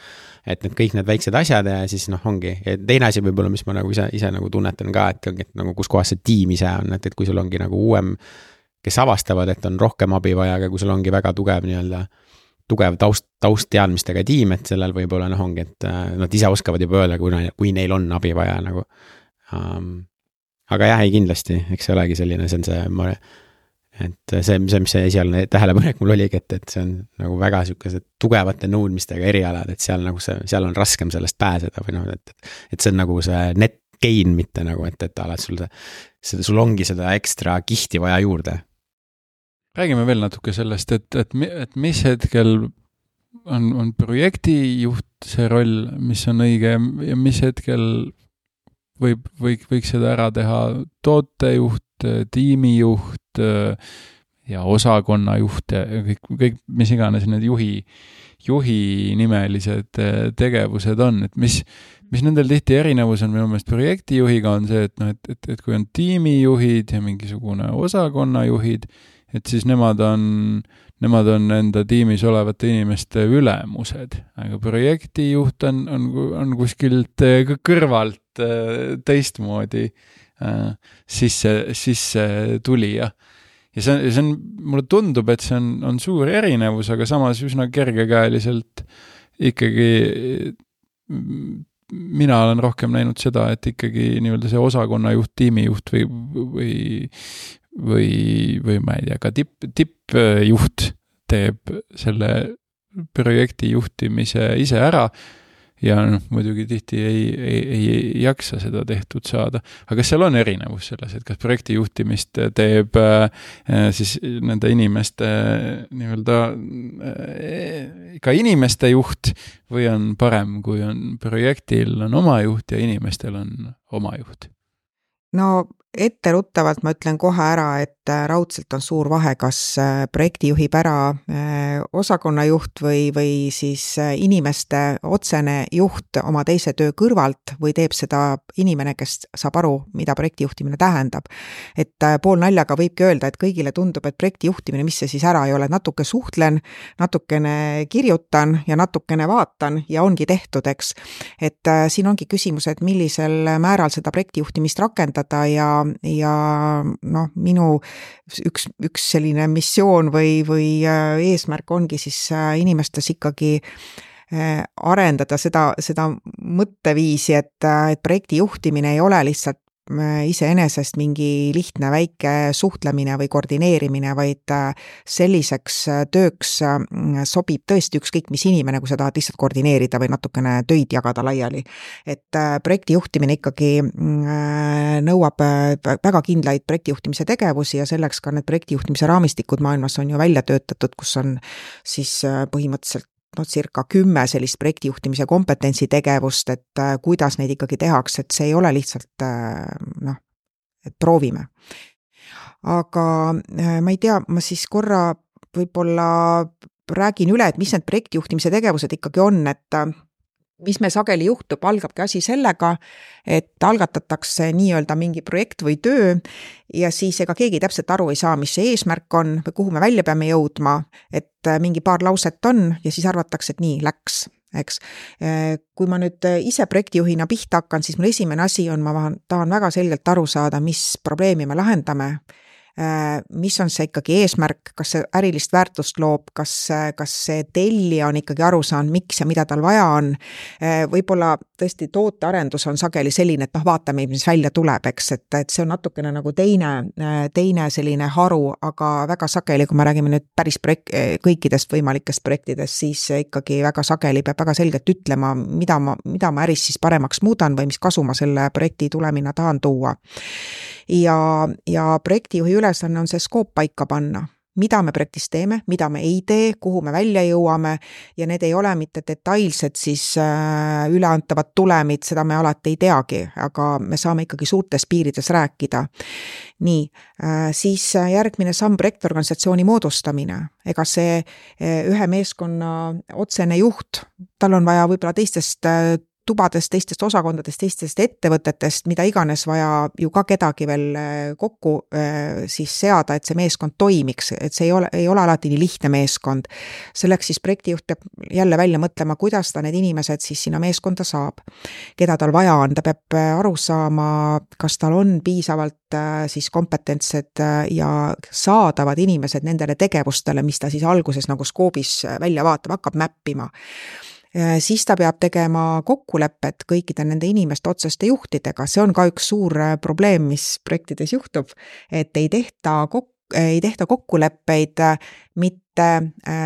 et need kõik need väiksed asjad ja siis noh, ongi, teine asi võib-olla, mis ma nagu ise, ise nagu tunnetan ka, et ongi, et nagu kus kohas see tiim ise on, et, et kui sul ongi nagu uuem, kes avastavad, et on rohkem abi vaja, aga kui sul ongi väga tugev nii-öelda tugev taust, taustteadmistega tiim, et sellel võib-olla noh, ongi, et äh, nad ise oskavad juba öelda, kui, kui neil on abi vaja nagu um,. aga jah, ei kindlasti, eks see olegi selline, see on see, ma et see, see, mis see esialgne tähelepanek mul oligi, et, et see on nagu väga sihukesed tugevate nõudmistega erialad, et seal nagu see, seal on raskem sellest pääseda või noh, et, et see on nagu see net gain, mitte nagu, et, et alati sul see, see, sul ongi seda ekstra kihti vaja juurde. räägime veel natuke sellest, et, et, et mis hetkel on, on projektijuht see roll, mis on õige ja mis hetkel võib, või võiks seda ära teha tootejuht, tiimijuht äh, ja osakonnajuht ja kõik, kõik, mis iganes need juhi, juhinimelised äh, tegevused on, et mis, mis nendel tihti erinevus on minu meelest projektijuhiga, on see, et noh, et, et, et kui on tiimijuhid ja mingisugune osakonnajuhid, et siis nemad on, nemad on enda tiimis olevate inimeste ülemused, aga projektijuht on, on, on kuskilt äh, kõrvalt teistmoodi sisse, sisse tulija ja see on, see on, mulle tundub, et see on, on suur erinevus, aga samas üsna kergekäeliselt ikkagi mina olen rohkem näinud seda, et ikkagi nii-öelda see osakonnajuht, tiimijuht või, või, või, või ma ei tea, ka tipp, tippjuht teeb selle projekti juhtimise ise ära ja noh, muidugi tihti ei, ei, ei jaksa seda tehtud saada. aga kas seal on erinevus selles, et kas projekti juhtimist teeb äh, siis nende inimeste nii-öelda äh, ka inimeste juht või on parem, kui on projektil on oma juht ja inimestel on oma juht? no etteruttavalt ma ütlen kohe ära, et äh, raudselt on suur vahe, kas äh, projekti juhib ära äh, osakonnajuht või, või siis inimeste otsene juht oma teise töö kõrvalt või teeb seda inimene, kes saab aru, mida projekti juhtimine tähendab. et poolnaljaga võibki öelda, et kõigile tundub, et projekti juhtimine, mis see siis ära ei ole, natuke suhtlen, natukene kirjutan ja natukene vaatan ja ongi tehtud, eks. et siin ongi küsimus, et millisel määral seda projekti juhtimist rakendada ja ja noh, minu üks, üks selline missioon või, või äh, eesmärk ongi siis äh, inimestes ikkagi äh, arendada seda, seda mõtteviisi, et, et projekti juhtimine ei ole lihtsalt iseenesest mingi lihtne väike suhtlemine või koordineerimine, vaid äh, selliseks äh, tööks sobib tõesti ükskõik mis inimene, kui sa tahad lihtsalt koordineerida või natukene töid jagada laiali. et projekti juhtimine ikkagi nõuab väga kindlaid projektijuhtimise tegevusi ja selleks ka need projektijuhtimise raamistikud maailmas on ju välja töötatud, kus on siis põhimõtteliselt noh, circa kümme sellist projektijuhtimise kompetentsitegevust, et äh, kuidas neid ikkagi tehakse, et see ei ole lihtsalt äh, noh, et proovime. aga äh, ma ei tea, ma siis korra võib-olla räägin üle, et mis need projektijuhtimise tegevused ikkagi on, et mis meil sageli juhtub, algabki asi sellega, et algatatakse nii-öelda mingi projekt või töö ja siis ega keegi täpselt aru ei saa, mis see eesmärk on või kuhu me välja peame jõudma, et äh, mingi paar lauset on ja siis arvatakse, et nii, läks eks. Äh, kui ma nüüd ise projektijuhina pihta hakkan, siis mul esimene asi on, ma tahan väga selgelt aru saada, mis probleemi me lahendame Äh, mis on see ikkagi eesmärk, kas see ärilist väärtust loob, kas, kas see tellija on ikkagi aru saanud, miks ja mida tal vaja on. Äh, võib-olla tõesti tootearendus on sageli selline, et noh, vaatame, mis välja tuleb, eks, et, et see on natukene nagu teine, teine selline haru, aga väga sageli, kui me räägime nüüd päris projekt, kõikidest võimalikest projektidest, siis ikkagi väga sageli peab väga selgelt ütlema, mida ma, mida ma äris siis paremaks muudan või mis kasu ma selle projekti tulemina tahan tuua ja, ja projektijuhi ülesanne on see skoop paika panna mida me projektis teeme, mida me ei tee, kuhu me välja jõuame ja need ei ole mitte detailsed siis äh, üleantavad tulemid, seda me alati ei teagi, aga me saame ikkagi suurtes piirides rääkida. nii, äh, siis järgmine samm, projektorganisatsiooni moodustamine. ega see äh, ühe meeskonna otsene juht, tal on vaja võib-olla teistest tubadest, teistest osakondadest, teistest ettevõtetest, mida iganes vaja ju ka kedagi veel äh, kokku äh, siis seada, et see meeskond toimiks, et see ei ole, ei ole alati nii lihtne meeskond. selleks siis projektijuht peab jälle välja mõtlema, kuidas ta need inimesed siis sinna meeskonda saab. keda tal vaja on, ta peab äh, aru saama, kas tal on piisavalt siis kompetentsed ja saadavad inimesed nendele tegevustele, mis ta siis alguses nagu skoobis välja vaatab, hakkab mäppima siis ta peab tegema kokkulepped kõikide nende inimeste otseste juhtidega, see on ka üks suur äh, probleem, mis projektides juhtub, et ei tehta kok-, ei tehta kokkuleppeid äh, mitte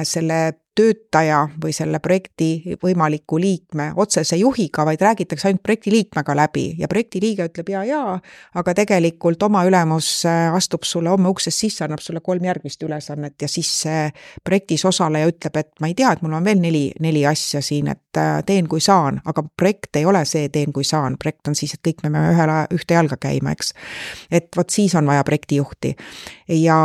selle töötaja või selle projekti võimaliku liikme otsese juhiga, vaid räägitakse ainult projekti liikmega läbi. Ja projekti liige ütleb ja, ja, aga tegelikult oma ülemus äh, astub sulle homme uksest sisse, annab sulle kolm järgmist ülesannet ja siis see projektis osaleja ütleb, et ma ei tea, et mul on veel neli, neli asja siin, et äh, teen, kui saan, aga projekt ei ole see teen, kui saan, projekt on siis, et kõik me peame ühele, ühte jalga käima, eks. et vot siis on vaja projektijuhti. Ja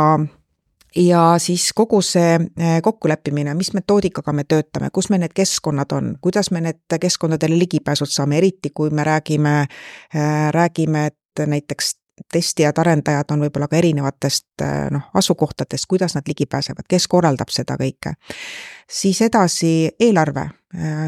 ja siis kogu see eh, kokkuleppimine, mis metoodikaga me töötame, kus meil need keskkonnad on, kuidas me need keskkondadele ligipääsud saame, eriti kui me räägime, eh, räägime, et näiteks testijad, arendajad on võib-olla ka erinevatest eh, noh, asukohtadest, kuidas nad ligi pääsevad, kes korraldab seda kõike. siis edasi eelarve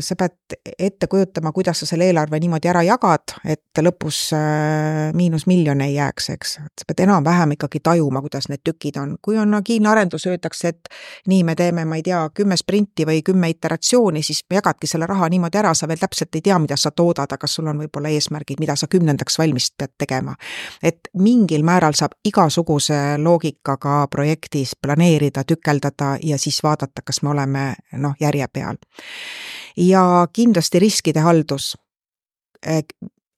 sa pead ette kujutama, kuidas sa selle eelarve niimoodi ära jagad, et lõpus äh, miinus miljon ei jääks, eks. sa pead enam-vähem ikkagi tajuma, kuidas need tükid on. kui on agiilne arendus, öeldakse, et nii, me teeme, ma ei tea, kümme sprinti või kümme iteratsiooni, siis jagadki selle raha niimoodi ära, sa veel täpselt ei tea, mida sa toodad, aga sul on võib-olla eesmärgid, mida sa kümnendaks valmis pead tegema. et mingil määral saab igasuguse loogikaga projektis planeerida, tükeldada ja siis vaadata, kas me oleme noh, järje peal ja kindlasti riskide haldus.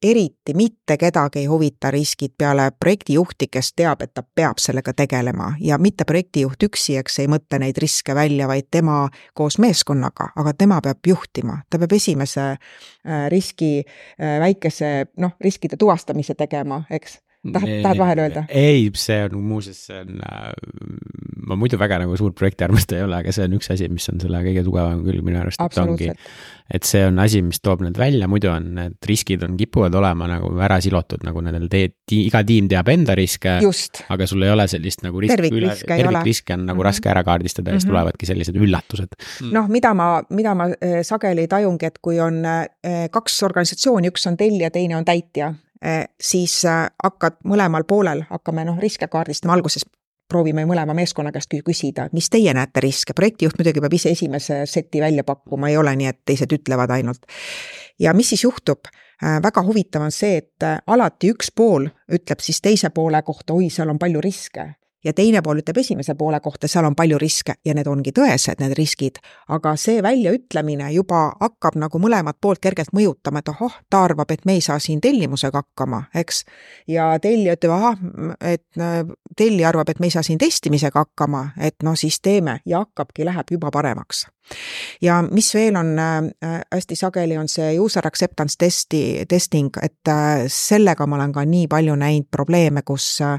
eriti mitte kedagi ei huvita riskid peale projektijuhti, kes teab, et ta peab sellega tegelema. Ja mitte projektijuht üksi, eks ei mõtle neid riske välja, vaid tema koos meeskonnaga, aga tema peab juhtima, ta peab esimese äh, riski, äh, väikese noh, riskide tuvastamise tegema, eks tahad, tahad vahele öelda? ei, see on muuseas, see on, äh, ma muidu väga nagu suur projektiarmastaja ei ole, aga see on üks asi, mis on selle kõige tugevam külg minu arust, et ongi. et see on asi, mis toob need välja, muidu on need riskid on, kipuvad olema nagu ära silotud, nagu nendel teed, iga tiim teab enda riske. aga sul ei ole sellist nagu risk, tervikriske tervikriske on nagu mm -hmm. raske ära kaardistada ja siis mm -hmm. tulevadki sellised üllatused mm.. noh, mida ma, mida ma äh, sageli tajungi, et kui on äh, kaks organisatsiooni, üks on tellija, teine on täitja siis äh, hakkad mõlemal poolel, hakkame noh, riske kaardistama, alguses proovime mõlema meeskonna käest küsida, mis teie näete riske, projektijuht muidugi peab ise esimese seti välja pakkuma, ei ole nii, et teised ütlevad ainult. ja mis siis juhtub? Äh, väga huvitav on see, et äh, alati üks pool ütleb siis teise poole kohta, oi, seal on palju riske ja teine pool ütleb esimese poole kohta, seal on palju riske ja need ongi tõesed, need riskid. aga see väljaütlemine juba hakkab nagu mõlemat poolt kergelt mõjutama, et ahah, ta arvab, et me ei saa siin tellimusega hakkama, eks. ja tellija ütleb, ahah, et äh, tellija arvab, et me ei saa siin testimisega hakkama, et no siis teeme ja hakkabki, läheb juba paremaks ja mis veel on äh, hästi sageli, on see user acceptance testi, testing, et äh, sellega ma olen ka nii palju näinud probleeme, kus äh,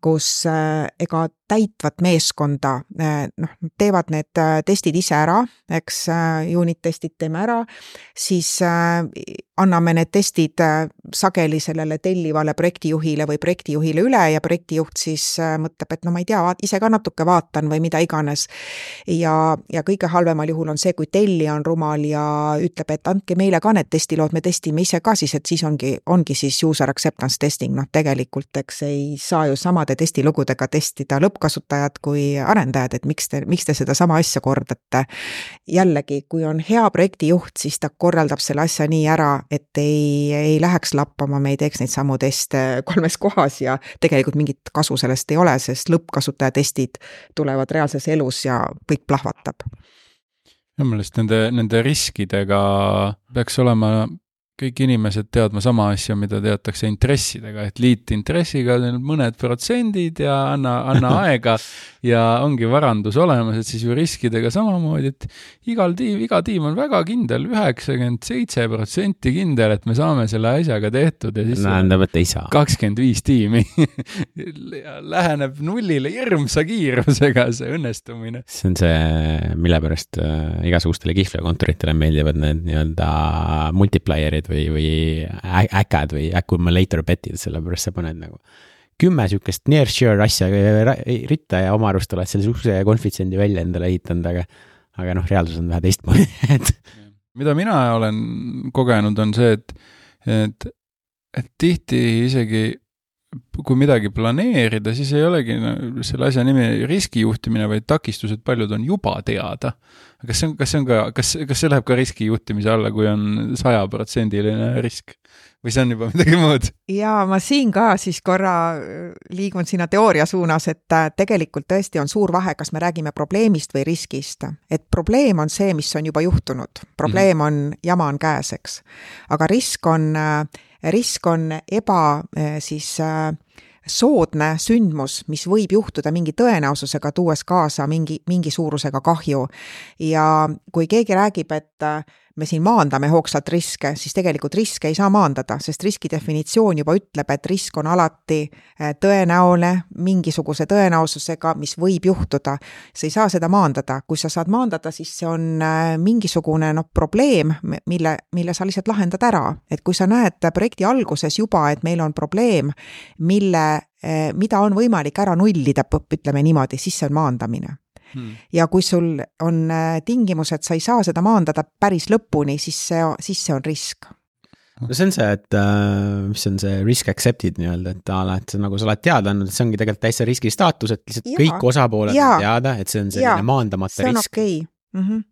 kus äh, ega täitvat meeskonda, äh, noh, teevad need äh, testid ise ära, eks, unit testid teeme ära, siis anname need testid sageli sellele tellivale projektijuhile või projektijuhile üle ja projektijuht siis mõtleb, et no ma ei tea, ise ka natuke vaatan või mida iganes. ja, ja kõige halvemal juhul on see, kui tellija on rumal ja ütleb, et andke meile ka need testilood, me testime ise ka siis, et siis ongi, ongi siis user acceptance testing, noh tegelikult eks ei saa ju samade testilugudega testida lõppkasutajad kui arendajad, et miks te, miks te sedasama asja kordate. jällegi, kui on hea projektijuht, siis ta korraldab selle asja nii ära, et ei, ei läheks lappama, me ei teeks neid samu teste kolmes kohas ja tegelikult mingit kasu sellest ei ole, sest lõppkasutaja testid tulevad reaalses elus ja kõik plahvatab. Minu meelest nende, nende riskidega peaks olema kõik inimesed teadma sama asja, mida teatakse intressidega, et liitintressiga mõned protsendid ja anna, anna aega ja ongi varandus olemas, et siis ju riskidega samamoodi, et igal tiim, iga tiim on väga kindel, üheksakümmend seitse protsenti kindel, et me saame selle asjaga tehtud ja siis tähendab, et ei saa. kakskümmend viis tiimi läheneb nullile hirmsa kiirusega, see õnnestumine. see on see, mille pärast äh, igasugustele kihlveokontoritele meeldivad need nii-öelda multiplier'id või, või äkad või accumulator bet'id, sellepärast sa paned nagu kümme sihukest near sure asja ritta ja oma arust oled selle sihukese konfitsendi välja endale ehitanud, aga, aga noh, reaalsus on vähe teistmoodi et. mida mina olen kogenud, on see, et, et, et tihti isegi kui midagi planeerida, siis ei olegi selle asja nimi riskijuhtimine, vaid takistused, paljud on juba teada. kas see on, kas see on ka, kas, kas see läheb ka riskijuhtimise alla, kui on sajaprotsendiline risk? või see on juba midagi muud? ja ma siin ka siis korra äh, liigun sinna teooria suunas, et äh, tegelikult tõesti on suur vahe, kas me räägime probleemist või riskist. et probleem on see, mis on juba juhtunud, probleem mhm. on, jama on käes, eks. aga risk on äh, risk on eba eh, siis äh, soodne sündmus, mis võib juhtuda mingi tõenäosusega, tuues kaasa mingi, mingi suurusega kahju. ja kui keegi räägib, et äh, me siin maandame hoogsalt riske, siis tegelikult riske ei saa maandada, sest riski definitsioon juba ütleb, et risk on alati äh, tõenäoline, mingisuguse tõenäosusega, mis võib juhtuda. sa ei saa seda maandada, kui sa saad maandada, siis see on äh, mingisugune noh, probleem, mille, mille sa lihtsalt lahendad ära. et kui sa näed projekti alguses juba, et meil on probleem, mille, mida on võimalik ära nullida, ütleme niimoodi, siis see on maandamine hmm.. ja kui sul on äh, tingimus, et sa ei saa seda maandada päris lõpuni, siis see, siis see on risk no see on see, et äh, mis on see risk accepted nii-öelda, et a la, et nagu sa oled teada andnud, et see ongi tegelikult täitsa riski staatus, et lihtsalt ja, kõik osapooled on teada, et see on selline ja, maandamata see on risk. okay. mm. -hmm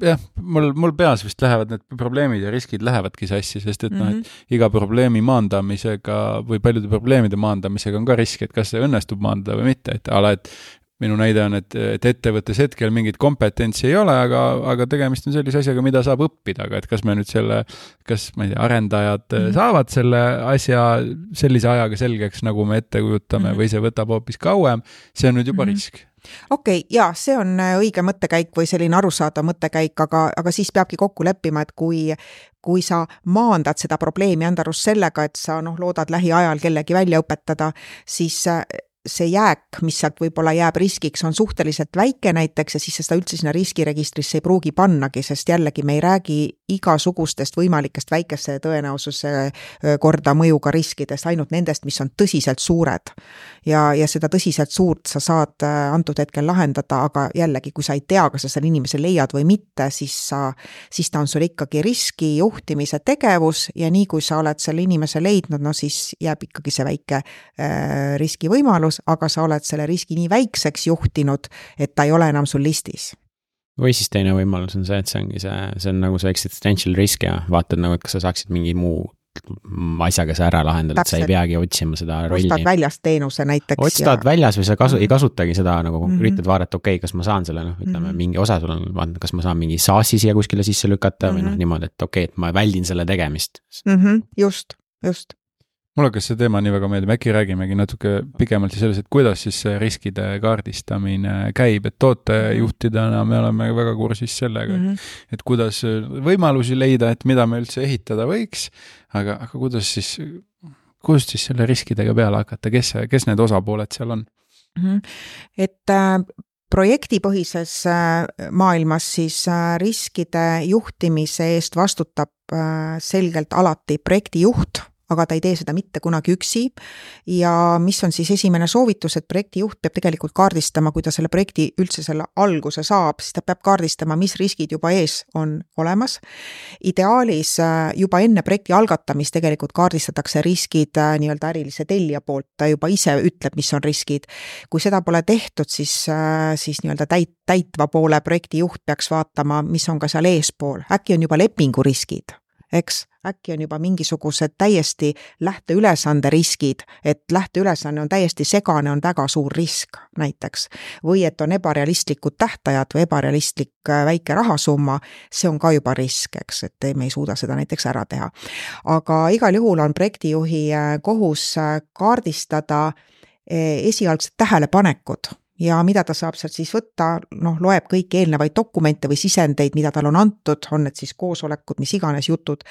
jah, mul, mul peas vist lähevad need probleemid ja riskid lähevadki sassi, sest et mm -hmm. noh, et mhm. iga probleemi maandamisega või paljude probleemide maandamisega on ka risk, et kas see õnnestub maandada või mitte, et a la, et minu näide on, et, et ettevõttes hetkel mingit kompetentsi ei ole, aga, aga tegemist on sellise asjaga, mida saab õppida, aga et kas me nüüd selle, kas ma ei tea, arendajad mm -hmm. saavad selle asja sellise ajaga selgeks, nagu me ette kujutame mm -hmm. või see võtab hoopis kauem, see on nüüd juba mm -hmm. risk okei okay,, jaa, see on äh, õige mõttekäik või selline arusaadav mõttekäik, aga, aga siis peabki kokku leppima, et kui kui sa maandad seda probleemi Andarus sellega, et sa noh, loodad lähiajal kellegi välja õpetada, siis äh, see jääk, mis sealt võib-olla jääb riskiks, on suhteliselt väike näiteks ja siis seda üldse sinna riskiregistrisse ei pruugi pannagi, sest jällegi me ei räägi igasugustest võimalikest väikese tõenäosuse korda mõjuga riskidest, ainult nendest, mis on tõsiselt suured. ja, ja seda tõsiselt suurt sa saad antud hetkel lahendada, aga jällegi, kui sa ei tea, kas sa selle inimese leiad või mitte, siis sa, siis ta on sul ikkagi riski juhtimise tegevus ja nii kui sa oled selle inimese leidnud, no siis jääb ikkagi see väike äh, riskivõimalus võimalus, aga sa oled selle riski nii väikseks juhtinud, et ta ei ole enam sul listis või siis teine võimalus on see, et see ongi see, see on nagu see existential risk ja vaatad nagu, et kas sa saaksid mingi muu asjaga see ära lahendada, et sa ei peagi otsima seda rolli. ostad väljast teenuse näiteks. ostad ja... väljas või sa kasu, ei kasutagi seda nagu mm -hmm. üritad vaadata, okei okay,, kas ma saan selle noh, ütleme mm -hmm. mingi osa sul on, kas ma saan mingi SaaS-i siia kuskile sisse lükata mm -hmm. või noh, mhm. niimoodi, et okei okay,, et ma väldin selle tegemist mm. -hmm. just, just mulle hakkas see teema nii väga meeldima, äkki räägimegi natuke pikemalt siis sellest, et kuidas siis see riskide kaardistamine käib, et tootejuhtidena me oleme väga kursis sellega mm, -hmm. et kuidas võimalusi leida, et mida me üldse ehitada võiks, aga, aga kuidas siis, kust siis selle riskidega peale hakata, kes, kes need osapooled seal on mm? -hmm. et äh, projektipõhises äh, maailmas siis äh, riskide juhtimise eest vastutab äh, selgelt alati projektijuht aga ta ei tee seda mitte kunagi üksi. ja mis on siis esimene soovitus, et projektijuht peab tegelikult kaardistama, kui ta selle projekti üldse selle alguse saab, siis ta peab kaardistama, mis riskid juba ees on olemas. ideaalis äh, juba enne projekti algatamist tegelikult kaardistatakse riskid äh, nii-öelda ärilise tellija poolt, ta juba ise ütleb, mis on riskid. kui seda pole tehtud, siis, äh, siis nii-öelda täit-, täitva poole projektijuht peaks vaatama, mis on ka seal eespool, äkki on juba lepinguriskid eks, äkki on juba mingisugused täiesti lähteülesande riskid, et lähteülesanne on täiesti segane, on väga suur risk näiteks. või et on ebarealistlikud tähtajad või ebarealistlik äh, väike rahasumma, see on ka juba risk, eks, et me ei suuda seda näiteks ära teha. aga igal juhul on projektijuhi äh, kohus äh, kaardistada esialgsed tähelepanekud ja mida ta saab sealt siis võtta, noh, loeb kõiki eelnevaid dokumente või sisendeid, mida talle on antud, on need siis koosolekud, mis iganes jutud.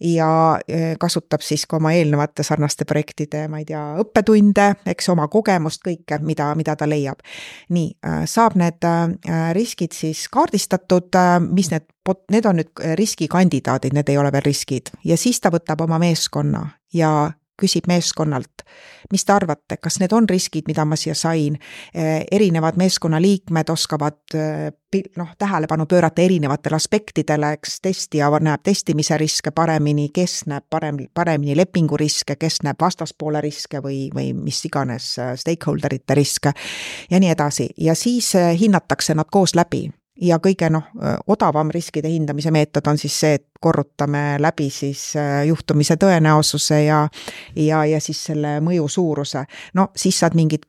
ja e, kasutab siis ka oma eelnevate sarnaste projektide, ma ei tea, õppetunde, eks oma kogemust, kõike, mida, mida ta leiab. nii, äh, saab need äh, riskid siis kaardistatud, mis need Need on nüüd riskikandidaadid, need ei ole veel riskid ja siis ta võtab oma meeskonna ja küsib meeskonnalt, mis te arvate, kas need on riskid, mida ma siia sain? Eh, erinevad meeskonnaliikmed oskavad eh, noh, tähelepanu pöörata erinevatele aspektidele, eks testija näeb testimise riske paremini, kes näeb parem, paremini lepinguriske, kes näeb vastaspoole riske või, või mis iganes eh, stakeholder ite riske ja nii edasi ja siis hinnatakse nad koos läbi ja kõige noh, odavam riskide hindamise meetod on siis see, et korrutame läbi siis juhtumise tõenäosuse ja ja, ja siis selle mõju suuruse. no siis saad mingid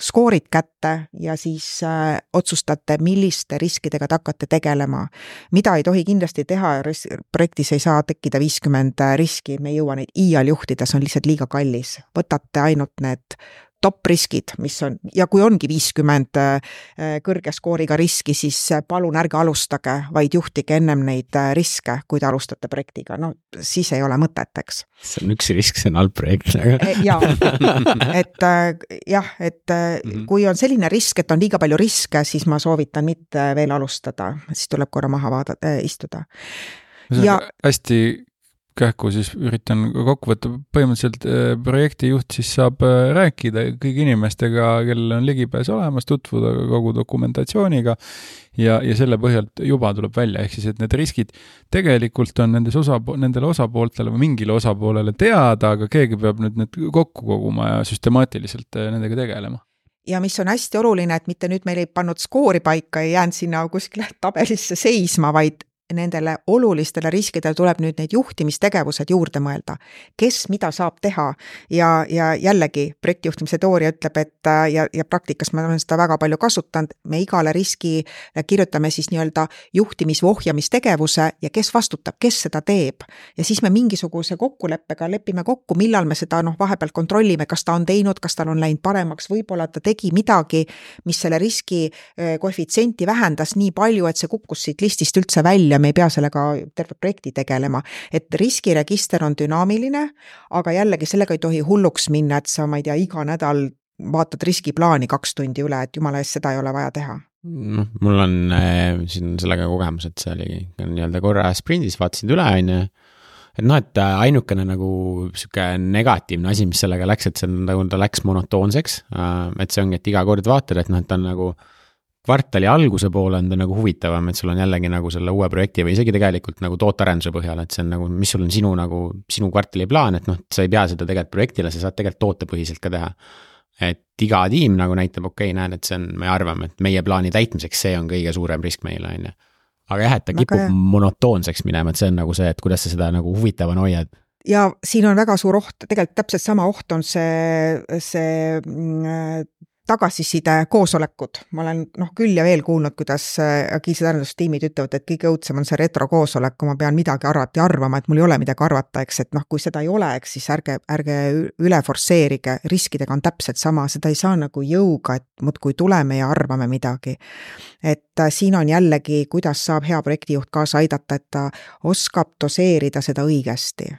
skoorid kätte ja siis äh, otsustate, milliste riskidega te hakkate tegelema. mida ei tohi kindlasti teha, projektis ei saa tekkida viiskümmend riski, me ei jõua neid iial juhtida, see on lihtsalt liiga kallis. võtate ainult need top riskid, mis on ja kui ongi viiskümmend kõrge skooriga riski, siis palun ärge alustage, vaid juhtige ennem neid riske, kui te alustate projektiga, no siis ei ole mõtet, eks. see on üks risk, see on halb projekt, aga. jaa, et jah, et mm -hmm. kui on selline risk, et on liiga palju riske, siis ma soovitan mitte veel alustada, siis tuleb korra maha vaadata, istuda. ja hästi kähku siis üritan kokku võtta, põhimõtteliselt äh, projektijuht siis saab äh, rääkida kõigi inimestega, kellel on ligipääs olemas, tutvuda kogu dokumentatsiooniga ja, ja selle põhjalt juba tuleb välja, ehk siis, et need riskid tegelikult on nendes osa, nendele osapooltele või mingile osapoolele teada, aga keegi peab nüüd need kokku koguma ja süstemaatiliselt äh, nendega tegelema. Ja mis on hästi oluline, et mitte nüüd meil ei pannud skoori paika ja jäänud sinna kuskile tabelisse seisma, vaid nendele olulistele riskidele tuleb nüüd need juhtimistegevused juurde mõelda. kes mida saab teha ja, ja jällegi projektijuhtimise teooria ütleb, et ja, ja praktikas ma olen seda väga palju kasutanud, me igale riski kirjutame siis nii-öelda juhtimis-vohjamistegevuse ja kes vastutab, kes seda teeb. ja siis me mingisuguse kokkuleppega lepime kokku, millal me seda noh, vahepeal kontrollime, kas ta on teinud, kas tal on läinud paremaks, võib-olla ta tegi midagi, mis selle riski eh, koefitsienti vähendas nii palju, et see kukkus siit listist üldse välja me ei pea sellega terve projekti tegelema. et riskiregister on dünaamiline, aga jällegi sellega ei tohi hulluks minna, et sa, ma ei tea, iga nädal vaatad riskiplaani kaks tundi üle, et jumala eest, seda ei ole vaja teha noh, mul on äh, siin sellega kogemus, et see oli nii-öelda korra sprindis, vaatasin üle, on ju. et noh, et äh, ainukene nagu sihuke negatiivne asi, mis sellega läks, et see nagu ta läks monotoonseks äh,. et see ongi, et iga kord vaatad, et noh, et ta on nagu äh, kvartali alguse poole on ta nagu huvitavam, et sul on jällegi nagu selle uue projekti või isegi tegelikult nagu tootearenduse põhjal, et see on nagu, mis sul on sinu nagu, sinu kvartali plaan, et noh, sa ei pea seda tegelikult projektile, sa saad tegelikult tootepõhiselt ka teha. et iga tiim nagu näitab, okei okay,, näed, et see on, me arvame, et meie plaani täitmiseks see on kõige suurem risk meile, on ju. aga jah, et ta kipub Väga... monotoonseks minema, et see on nagu see, et kuidas sa seda nagu huvitavana hoiad ja siin on väga suur oht, tegelikult täpselt sama oht on see, see mm, tagasiside koosolekud, ma olen noh, küll ja veel kuulnud, kuidas äh, agiilsed arendustiimid ütlevad, et kõige õudsem on see retrokoosolek, kui ma pean midagi alati arvama, et mul ei ole midagi arvata, eks, et noh, kui seda ei ole, eks siis ärge, ärge üle forsseerige, riskidega on täpselt sama, seda ei saa nagu jõuga, et muudkui tuleme ja arvame midagi. et äh, siin on jällegi, kuidas saab hea projektijuht kaasa aidata, et ta oskab doseerida seda õigesti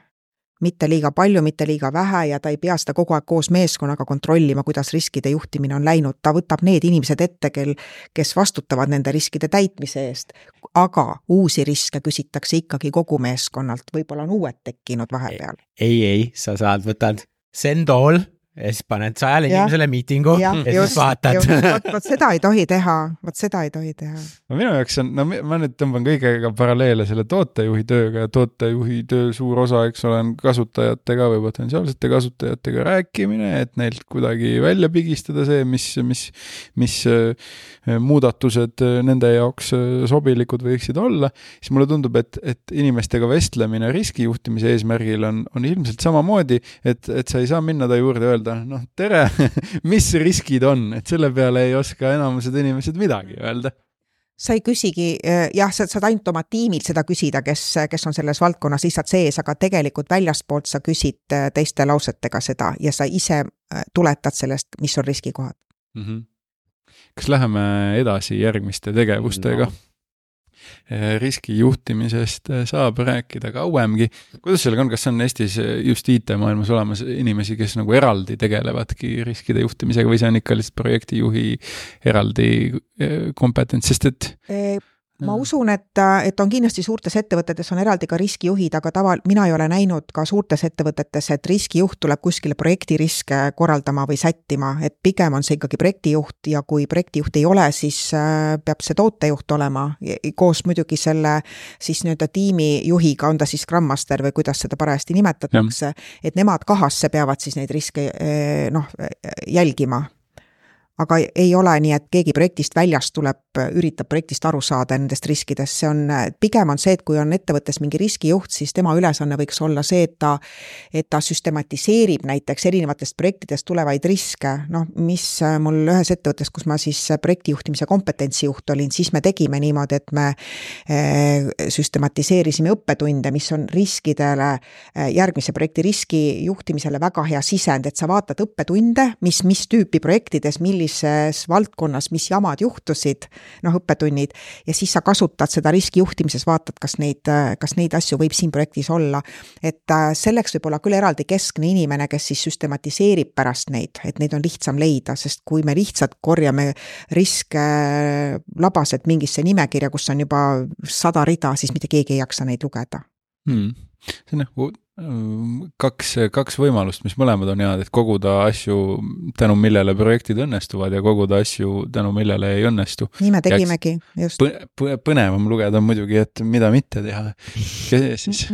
mitte liiga palju, mitte liiga vähe ja ta ei pea seda kogu aeg koos meeskonnaga kontrollima, kuidas riskide juhtimine on läinud, ta võtab need inimesed ette, kel, kes vastutavad nende riskide täitmise eest. aga uusi riske küsitakse ikkagi kogu meeskonnalt, võib-olla on uued tekkinud vahepeal. ei, ei, sa saad, võtad Sendol ja siis paned sajale inimesele miitingu ja, ja just, siis vaatad. vot, vot seda ei tohi teha, vot seda ei tohi teha. no minu jaoks on, no ma nüüd tõmban kõigega paralleele selle tootejuhi tööga ja tootejuhi töö suur osa, eks ole, on kasutajatega või potentsiaalsete kasutajatega rääkimine, et neilt kuidagi välja pigistada see, mis, mis, mis äh, muudatused äh, nende jaoks äh, sobilikud võiksid olla. siis mulle tundub, et, et inimestega vestlemine riskijuhtimise eesmärgil on, on ilmselt samamoodi, et, et sa ei saa minna ta juurde öelda, öelda, noh, tere mis riskid on, et selle peale ei oska enamused inimesed midagi öelda sa ei küsigi, eh, jah, sa saad ainult oma tiimilt seda küsida, kes, kes on selles valdkonnas lihtsalt sees, aga tegelikult väljastpoolt sa küsid eh, teiste lausetega seda ja sa ise eh, tuletad sellest, mis on riskikohad mm. -hmm. kas läheme edasi järgmiste tegevustega no.? Eh, riskijuhtimisest eh, saab rääkida kauemgi. kuidas sellega on, kas on Eestis eh, just IT-maailmas olemas inimesi, kes nagu eraldi tegelevadki riskide juhtimisega või see on ikka lihtsalt projektijuhi eraldi kompetents, sest et ma usun, et, et on kindlasti suurtes ettevõtetes on eraldi ka riskijuhid, aga tava, mina ei ole näinud ka suurtes ettevõtetes, et riskijuht tuleb kuskile projektiriske korraldama või sättima, et pigem on see ikkagi projektijuht ja kui projektijuht ei ole, siis äh, peab see tootejuht olema koos muidugi selle siis nii-öelda tiimijuhiga, on ta siis Scrum Master või kuidas seda parajasti nimetatakse, et nemad kahasse peavad siis neid riske äh, noh, jälgima aga ei ole nii, et keegi projektist väljast tuleb, üritab projektist aru saada nendest riskidest, see on, pigem on see, et kui on ettevõttes mingi riskijuht, siis tema ülesanne võiks olla see, et ta, et ta süstematiseerib näiteks erinevatest projektidest tulevaid riske, noh, mis mul ühes ettevõttes, kus ma siis projektijuhtimise kompetentsijuht olin, siis me tegime niimoodi, et me eh, süstematiseerisime õppetunde, mis on riskidele, järgmise projekti riski juhtimisele väga hea sisend, et sa vaatad õppetunde, mis, mis tüüpi projektides, millise millises valdkonnas, mis jamad juhtusid, noh, õppetunnid, ja siis sa kasutad seda riskijuhtimises, vaatad, kas neid, kas neid asju võib siin projektis olla. et äh, selleks võib olla küll eraldi keskne inimene, kes siis süstematiseerib pärast neid, et neid on lihtsam leida, sest kui me lihtsalt korjame riske labaselt mingisse nimekirja, kus on juba sada rida, siis mitte keegi ei jaksa neid lugeda hmm.. see on nagu kaks, kaks võimalust, mis mõlemad on head, et koguda asju, tänu millele projektid õnnestuvad ja koguda asju, tänu millele ei õnnestu. nii me tegimegi, just. põnevam lugeda on muidugi, et mida mitte teha.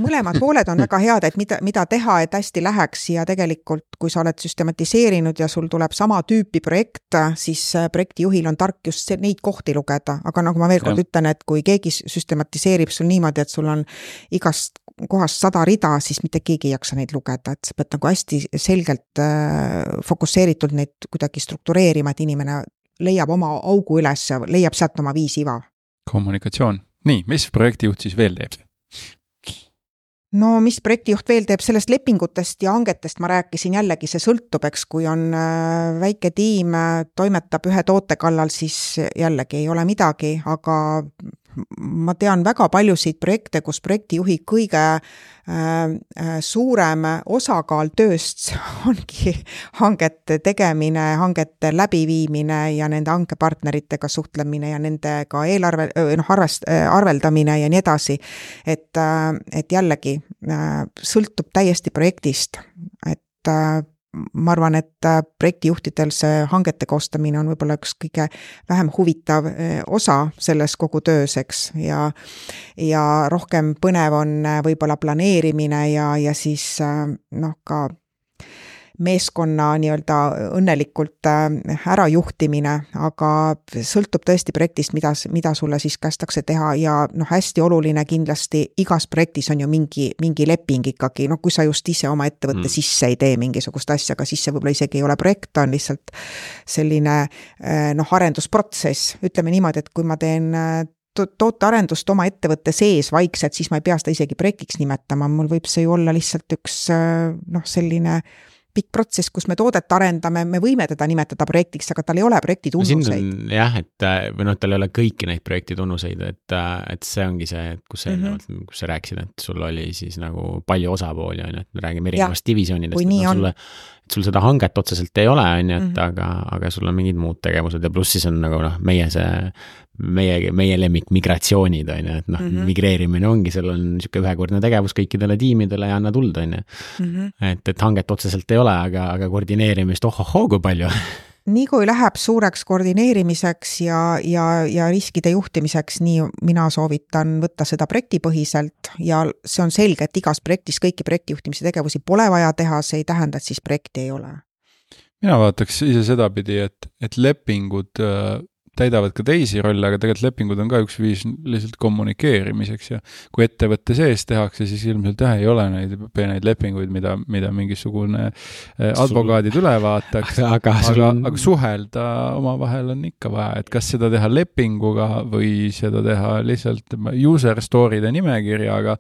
mõlemad pooled on väga head, et mida, mida teha, et hästi läheks ja tegelikult, kui sa oled süstematiseerinud ja sul tuleb sama tüüpi projekt, siis äh, projektijuhil on tark just neid kohti lugeda, aga nagu ma veel kord ja. ütlen, et kui keegi süstematiseerib sul niimoodi, et sul on igast kohast sada rida, siis mitte keegi ei jaksa neid lugeda, et sa pead nagu hästi selgelt äh, fokusseeritult neid kuidagi struktureerima, et inimene leiab oma augu üles ja leiab sealt oma viis iva. kommunikatsioon, nii, mis projektijuht siis veel teeb? no mis projektijuht veel teeb, sellest lepingutest ja hangetest ma rääkisin, jällegi see sõltub, eks, kui on äh, väike tiim, äh, toimetab ühe toote kallal, siis jällegi ei ole midagi, aga ma tean väga paljusid projekte, kus projektijuhi kõige äh, äh, suurem osakaal tööst ongi hangete tegemine, hangete läbiviimine ja nende hankepartneritega suhtlemine ja nendega eelarve, noh, arvest-, arveldamine ja nii edasi. et, äh, et jällegi sõltub täiesti projektist, et ma arvan, et äh, projektijuhtidel see hangete koostamine on võib-olla üks kõige vähem huvitav äh, osa selles kogu töös, eks, ja ja rohkem põnev on äh, võib-olla planeerimine ja, ja siis noh, ka meeskonna nii-öelda õnnelikult äh, ärajuhtimine, aga sõltub tõesti projektist, mida, mida sulle siis kästakse teha ja noh, hästi oluline kindlasti igas projektis on ju mingi, mingi leping ikkagi, noh, kui sa just ise oma ettevõtte mm. sisse ei tee mingisugust asja, aga siis see võib-olla isegi ei ole projekt, ta on lihtsalt selline äh, noh, arendusprotsess, ütleme niimoodi, et kui ma teen äh, tootearendust oma ettevõtte sees vaikselt, siis ma ei pea seda isegi projektiks nimetama, mul võib see ju olla lihtsalt üks noh, selline pikk protsess, kus me toodet arendame, me võime teda nimetada projektiks, aga tal ei ole projekti tunnuseid. jah, et või noh, tal ei ole kõiki neid projekti tunnuseid, et, et see ongi see, kus sa eelnevalt mm, -hmm. kus sa rääkisid, et sul oli siis nagu palju osapooli, on ju, et me räägime erinevast divisjonidest. No, sulle, et sul seda hanget otseselt ei ole, on ju, et mm -hmm. aga, aga sul on mingid muud tegevused ja pluss siis on nagu noh, meie see meie, meie lemmik migratsioonid, on ju, et noh mm -hmm., migreerimine ongi, seal on niisugune ühekordne tegevus kõikidele tiimidele ja anna tuld, on ju. Mhm. et, et hanget otseselt ei ole, aga, aga koordineerimist ohohoo kui palju nii kui läheb suureks koordineerimiseks ja, ja, ja riskide juhtimiseks, nii mina soovitan võtta seda projektipõhiselt ja see on selge, et igas projektis kõiki projektijuhtimise tegevusi pole vaja teha, see ei tähenda, et siis projekti ei ole. Mina vaataks ise sedapidi, et, et lepingud äh, täidavad ka teisi rolle, aga tegelikult lepingud on ka üks viis lihtsalt kommunikeerimiseks ja kui ettevõtte sees tehakse, siis ilmselt jah, ei ole neid peeneid lepinguid, mida, mida mingisugune eh, advokaadid üle vaataks, aga, aga, on... aga suhelda omavahel on ikka vaja, et kas seda teha lepinguga või seda teha lihtsalt user story'de nimekirjaga,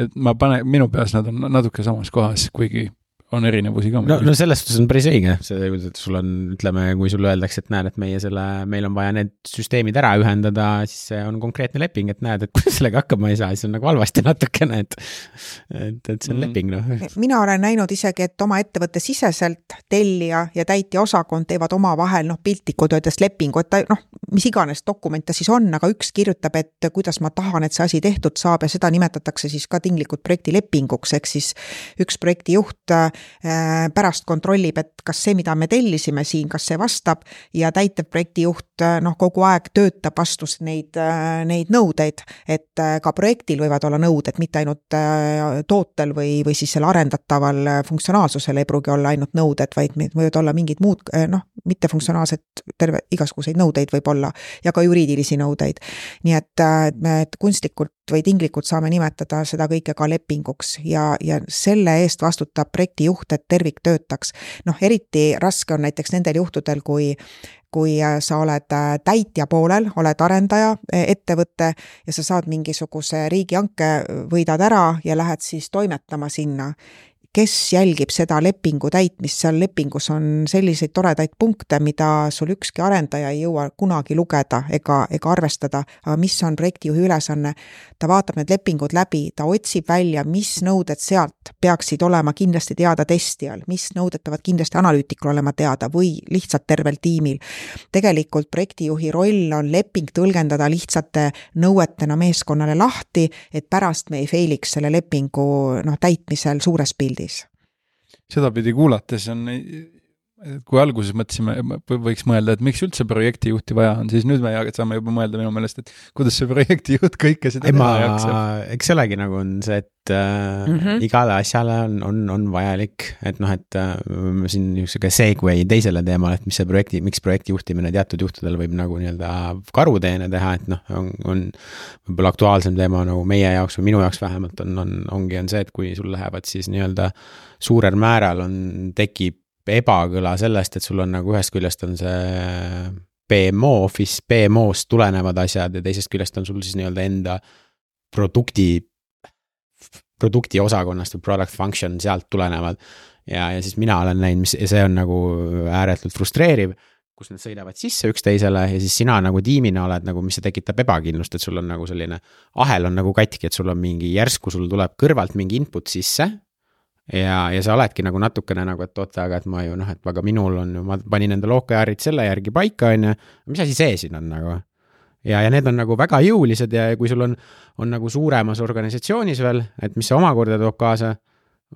et ma panen, minu peas nad on natuke samas kohas, kuigi on erinevusi ka. no, no selles suhtes on päris õige, see, et sul on, ütleme, kui sulle öeldakse, et näed, et meie selle, meil on vaja need süsteemid ära ühendada, siis see on konkreetne leping, et näed, et kui sellega hakkama ei saa, siis on nagu halvasti natukene, et et, et see on mm. leping, noh. mina olen näinud isegi, et oma ettevõtte siseselt tellija ja täitja osakond teevad omavahel noh, piltlikult öeldes lepingu, et ta noh, mis iganes dokument ta siis on, aga üks kirjutab, et kuidas ma tahan, et see asi tehtud saab ja seda nimetatakse siis ka tinglikult projektilepinguks, ehk siis üks projektijuht pärast kontrollib, et kas see, mida me tellisime siin, kas see vastab ja täitevprojektijuht noh, kogu aeg töötab vastu neid, neid nõudeid, et ka projektil võivad olla nõuded, mitte ainult tootel või, või siis selle arendataval funktsionaalsusel ei pruugi olla ainult nõuded, vaid võivad olla mingid muud noh, mittefunktsionaalsed, terve, igasuguseid nõudeid võib olla ja ka juriidilisi nõudeid. nii et me kunstlikult või tinglikult saame nimetada seda kõike ka lepinguks ja, ja selle eest vastutab projektijuht, et tervik töötaks. noh, eriti raske on näiteks nendel juhtudel, kui kui sa oled täitja poolel, oled arendaja e, ettevõte ja sa saad mingisuguse riigihanke, võidad ära ja lähed siis toimetama sinna kes jälgib seda lepingu täitmist, seal lepingus on selliseid toredaid punkte, mida sul ükski arendaja ei jõua kunagi lugeda ega, ega arvestada, aga mis on projektijuhi ülesanne, ta vaatab need lepingud läbi, ta otsib välja, mis nõuded sealt peaksid olema kindlasti teada testijal, mis nõuded peavad kindlasti analüütikul olema teada või lihtsalt tervel tiimil. tegelikult projektijuhi roll on leping tõlgendada lihtsate nõuetena meeskonnale lahti, et pärast me ei fail'iks selle lepingu noh, täitmisel suures pildis tähtis. sedapidi kuulates on, kui alguses mõtlesime, võiks mõelda, et miks üldse projektijuhti vaja on, siis nüüd me saame juba mõelda minu meelest, et kuidas see projektijuht kõike seda teha jaksab. eks see olegi nagu on see, et äh, mm -hmm. igale asjale on, on, on vajalik, et noh, et äh, siin niisugune segway teisele teemale, et mis see projekti, miks projekti juhtimine teatud juhtudel võib nagu nii-öelda karuteene teha, et noh, on, on võib-olla aktuaalsem teema nagu meie jaoks või minu jaoks vähemalt on, on, ongi, on see, et kui sul lähevad siis nii-öelda suurel määral on, tekib ebakõla sellest, et sul on nagu ühest küljest on see BMO office, BMO-st tulenevad asjad ja teisest küljest on sul siis nii-öelda enda produkti produkti osakonnast või product function sealt tulenevad. ja, ja siis mina olen näinud, mis, ja see on nagu ääretult frustreeriv, kus nad sõidavad sisse üksteisele ja siis sina nagu tiimina oled nagu, mis see tekitab ebakindlust, et sul on nagu selline ahel on nagu katki, et sul on mingi järsku sul tuleb kõrvalt mingi input sisse. Ja, ja sa oledki nagu natukene nagu, et oota, aga et ma ju noh, et aga minul on ju, ma panin enda OKR-id selle järgi paika, on ju. mis asi see siin on nagu? ja, ja need on nagu väga jõulised ja kui sul on, on nagu suuremas organisatsioonis veel, et mis see omakorda toob kaasa,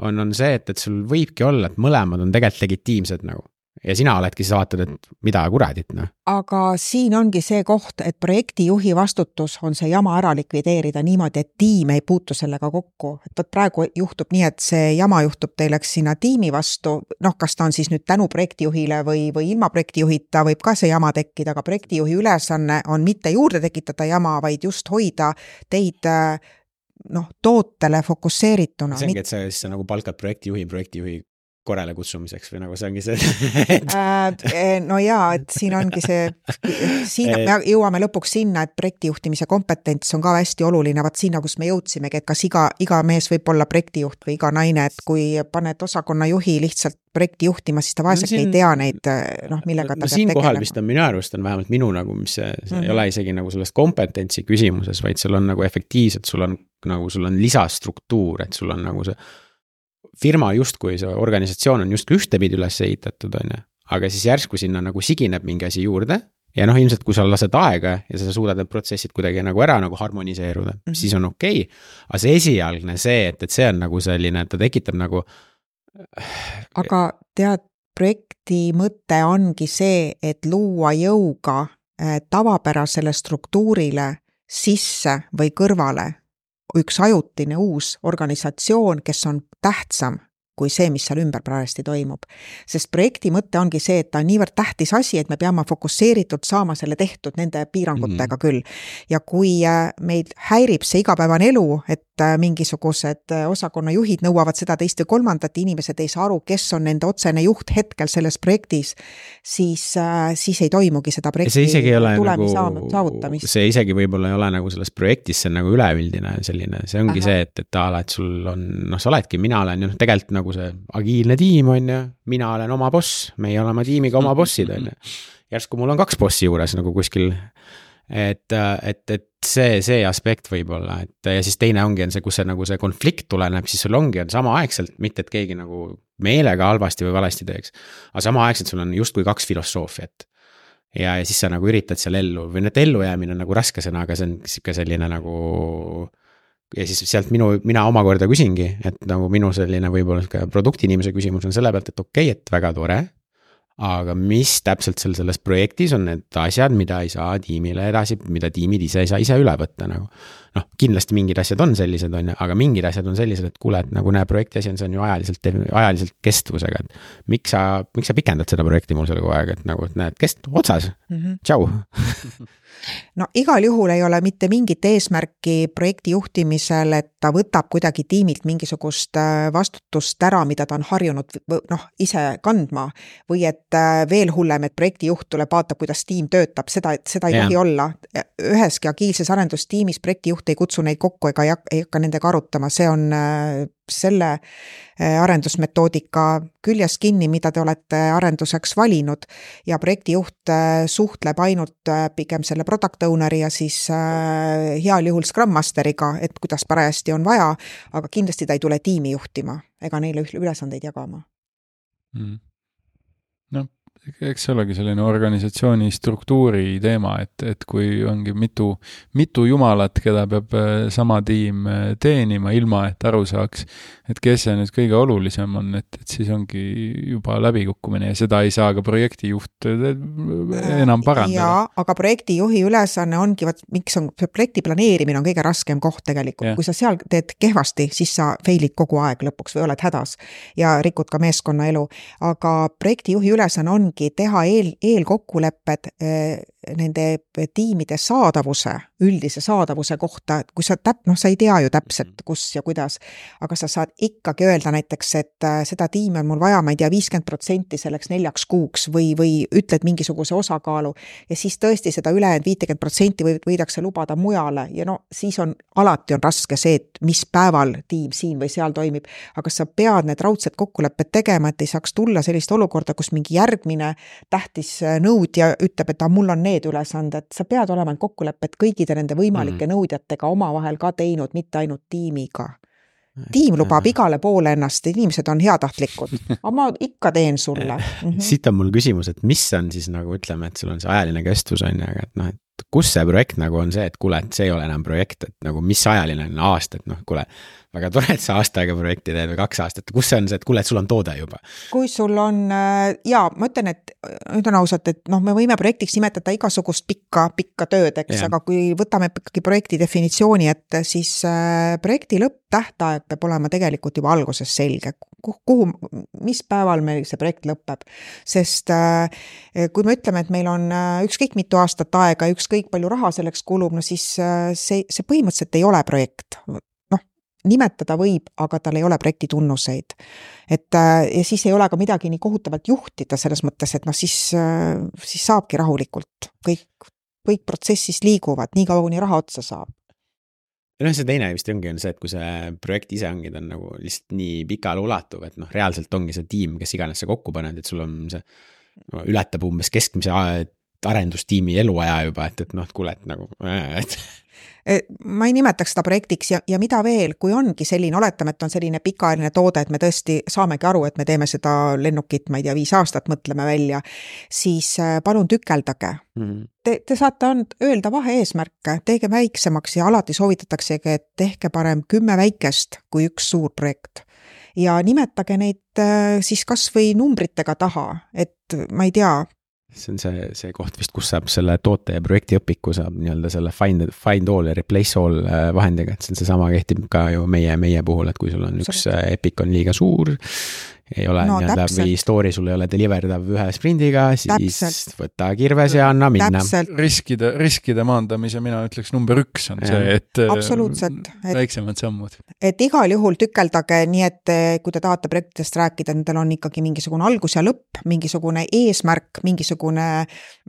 on, on see, et, et sul võibki olla, et mõlemad on tegelikult legitiimsed nagu ja sina oledki siis vaatad, et mida kuradit, noh. aga siin ongi see koht, et projektijuhi vastutus on see jama ära likvideerida niimoodi, et tiim ei puutu sellega kokku. et vot praegu juhtub nii, et see jama juhtub teil, eks, sinna tiimi vastu, noh, kas ta on siis nüüd tänu projektijuhile või, või ilma projektijuhita võib ka see jama tekkida, aga projektijuhi ülesanne on mitte juurde tekitada jama, vaid just hoida teid noh, tootele fokusseerituna. see ongi, et sa siis nagu palkad projektijuhi, projektijuhi korrale kutsumiseks või nagu see ongi see. Äh, no jaa, et siin ongi see, siin me jõuame lõpuks sinna, et projektijuhtimise kompetents on ka hästi oluline, vaat sinna, kus me jõudsimegi, et kas iga, iga mees võib olla projektijuht või iga naine, et kui paned osakonnajuhi lihtsalt projekti juhtima, siis ta vaeseke no, siin... ei tea neid, noh, millega ta no, peab tegelema. vist on minu arust on vähemalt minu nagu, mis see, see mm -hmm. ei ole isegi nagu selles kompetentsi küsimuses, vaid sul on nagu efektiivselt, sul on nagu, sul on lisastruktuur, et sul on nagu see firma justkui, see organisatsioon on justkui ühtepidi üles ehitatud, on ju. aga siis järsku sinna nagu sigineb mingi asi juurde ja noh, ilmselt kui sa lased aega ja sa suudad need protsessid kuidagi nagu ära nagu harmoniseeruda mm, -hmm. siis on okei okay.. aga see esialgne see, et, et see on nagu selline, et ta tekitab nagu. aga tead, projekti mõte ongi see, et luua jõuga eh, tavapärasele struktuurile sisse või kõrvale üks ajutine uus organisatsioon, kes on tähtsam kui see, mis seal ümber parajasti toimub. sest projekti mõte ongi see, et ta on niivõrd tähtis asi, et me peame fokusseeritult saama selle tehtud nende piirangutega mm -hmm. küll. ja kui äh, meid häirib see igapäevane elu, et äh, mingisugused äh, osakonnajuhid nõuavad seda, teist või kolmandat, inimesed ei saa aru, kes on nende otsene juht hetkel selles projektis, siis, siis ei toimugi seda projekti tulemi nagu, saavutamist. see isegi võib-olla ei ole nagu selles projektis, see on nagu üleüldine selline, see ongi Aha. see, et, et a la, et sul on, noh, sa oledki, mina olen ju noh, tegelikult nagu nagu see agiilne tiim, on ju, mina olen oma boss, meie oleme tiimiga oma bossid, on ju. järsku mul on kaks bossi juures nagu kuskil. et, et, et see, see aspekt võib-olla, et ja siis teine ongi, on see, kus see nagu see konflikt tuleneb, siis sul ongi, on samaaegselt, mitte et keegi nagu meelega halvasti või valesti teeks. aga samaaegselt sul on justkui kaks filosoofiat ja, ja siis sa nagu üritad seal ellu või noh, et ellujäämine on nagu raske sõna, aga see on sihuke selline nagu ja siis sealt minu, mina omakorda küsingi, et nagu minu selline võib-olla sihuke produktiinimese küsimus on selle pealt, et okei okay,, et väga tore aga mis täpselt seal selles projektis on need asjad, mida ei saa tiimile edasi, mida tiimid ise ei saa ise üle võtta nagu. noh, kindlasti mingid asjad on sellised, on ju, aga mingid asjad on sellised, et kuule, et nagu näe, projekti asi on, see on ju ajaliselt, ajaliselt kestvusega, et. miks sa, miks sa pikendad seda projekti mul seal kogu aeg, et nagu, et näed, kest-, otsas mm, -hmm. tšau no igal juhul ei ole mitte mingit eesmärki projekti juhtimisel, et ta võtab kuidagi tiimilt mingisugust äh, vastutust ära, mida ta on harjunud noh, ise kandma. või et äh, veel hullem, et projektijuht tuleb, vaatab, kuidas tiim töötab, seda, seda ei tohi olla. üheski agiilses arendustiimis projektijuht ei kutsu neid kokku ega ei hakka, ei hakka nendega arutama, see on äh, selle äh, arendusmetoodika küljes kinni, mida te olete arenduseks valinud. ja projektijuht äh, suhtleb ainult äh, pigem selle product owner'i ja siis heal juhul Scrum Masteriga, et kuidas parajasti on vaja, aga kindlasti ta ei tule tiimi juhtima ega neile ülesandeid jagama. Mm.. noh, eks see olegi selline organisatsiooni struktuuri teema, et, et kui ongi mitu, mitu jumalat, keda peab äh, sama tiim äh, teenima, ilma et aru saaks, et kes see nüüd kõige olulisem on, et, et siis ongi juba läbikukkumine ja seda ei saa ka projektijuht äh, enam parandada. jaa, aga projektijuhi ülesanne ongi, vot miks on, see projekti planeerimine on kõige raskem koht tegelikult, kui sa seal teed kehvasti, siis sa fail'id kogu aeg lõpuks või oled hädas ja rikud ka meeskonnaelu. aga projektijuhi ülesanne on ongi teha eel, eelkokkulepped eh, nende tiimide saadavuse, üldise saadavuse kohta, et kui sa täp-, noh, sa ei tea ju täpselt, mm. kus ja kuidas, aga sa saad ikkagi öelda näiteks, et äh, seda tiimi on mul vaja, ma ei tea, viiskümmend protsenti selleks neljaks kuuks või, või ütled mingisuguse osakaalu ja siis tõesti seda ülejäänud viitekümmet protsenti või võidakse lubada mujale ja no siis on, alati on raske see, et mis päeval tiim siin või seal toimib, aga sa pead need raudsed kokkulepped tegema, et ei saaks tulla sellist olukorda, kus mingi järgmine tähtis äh, nõudja ütleb, et mul on need need ülesanded, sa pead olema kokkulepped kõikide nende võimalike mm. nõudjatega omavahel ka teinud, mitte ainult tiimiga. tiim lubab igale poole ennast, inimesed on heatahtlikud, aga ma ikka teen sulle mm. -hmm. siit on mul küsimus, et mis on siis nagu ütleme, et sul on see ajaline kestvus on ju, aga et noh, et kus see projekt nagu on see, et kuule, et see ei ole enam projekt, et nagu mis ajaline on aasta, et noh, kuule väga tore, et sa aasta aega projekti teed või kaks aastat, kus see on see, et kuule, et sul on toode juba? kui sul on äh, ja ma ütlen, et ütlen ausalt, et noh, me võime projektiks nimetada igasugust pikka, pikka tööd, eks, aga kui võtame ikkagi projekti definitsiooni ette, siis äh, projekti lõpptähtaeg peab olema tegelikult juba alguses selge, kuhu, mis päeval meil see projekt lõpeb. sest äh, kui me ütleme, et meil on ükskõik mitu aastat aega ükskõik palju raha selleks kulub, no siis see, see põhimõtteliselt ei ole projekt nimetada võib, aga tal ei ole projekti tunnuseid. et äh, ja siis ei ole ka midagi nii kohutavalt juhtida selles mõttes, et noh, siis, äh, siis saabki rahulikult, kõik, kõik protsessis liiguvad, niikaua kuni raha otsa saab ja noh, see teine vist ongi, on see, et kui see projekt ise ongi, ta on nagu lihtsalt nii pikale ulatuv, et noh, reaalselt ongi see tiim, kes iganes sa kokku paned, et sul on see no, ületab umbes keskmise arendustiimi eluaja juba, et, et noh, et kuule, et nagu, et Eh, ma ei nimetaks seda projektiks ja, ja mida veel, kui ongi selline, oletame, et on selline pikaajaline toode, et me tõesti saamegi aru, et me teeme seda lennukit, ma ei tea, viis aastat mõtleme välja, siis äh, palun tükeldage mm. -hmm. Te, te saate and-, öelda vahe-eesmärke, tehke väiksemaks ja alati soovitataksegi, et tehke parem kümme väikest kui üks suur projekt ja nimetage neid äh, siis kasvõi numbritega taha, et ma ei tea, see on see, see koht vist, kus saab selle toote ja projekti õpiku saab nii-öelda selle find, find all ja replace all äh, vahendiga, et see on seesama kehtib ka ju meie, meie puhul, et kui sul on üks äh, epic on liiga suur ei ole no, nii-öelda või story sul ei ole deliver dav ühe sprindiga, siis täpselt. võta kirves ja anna minna. riskide, riskide maandamise mina ütleks number üks on ja. see, et äh, absoluutselt et,, väiksemad sammud. et igal juhul tükeldage nii, et äh, kui te tahate projektidest rääkida, nendel on ikkagi mingisugune algus ja lõpp, mingisugune eesmärk, mingisugune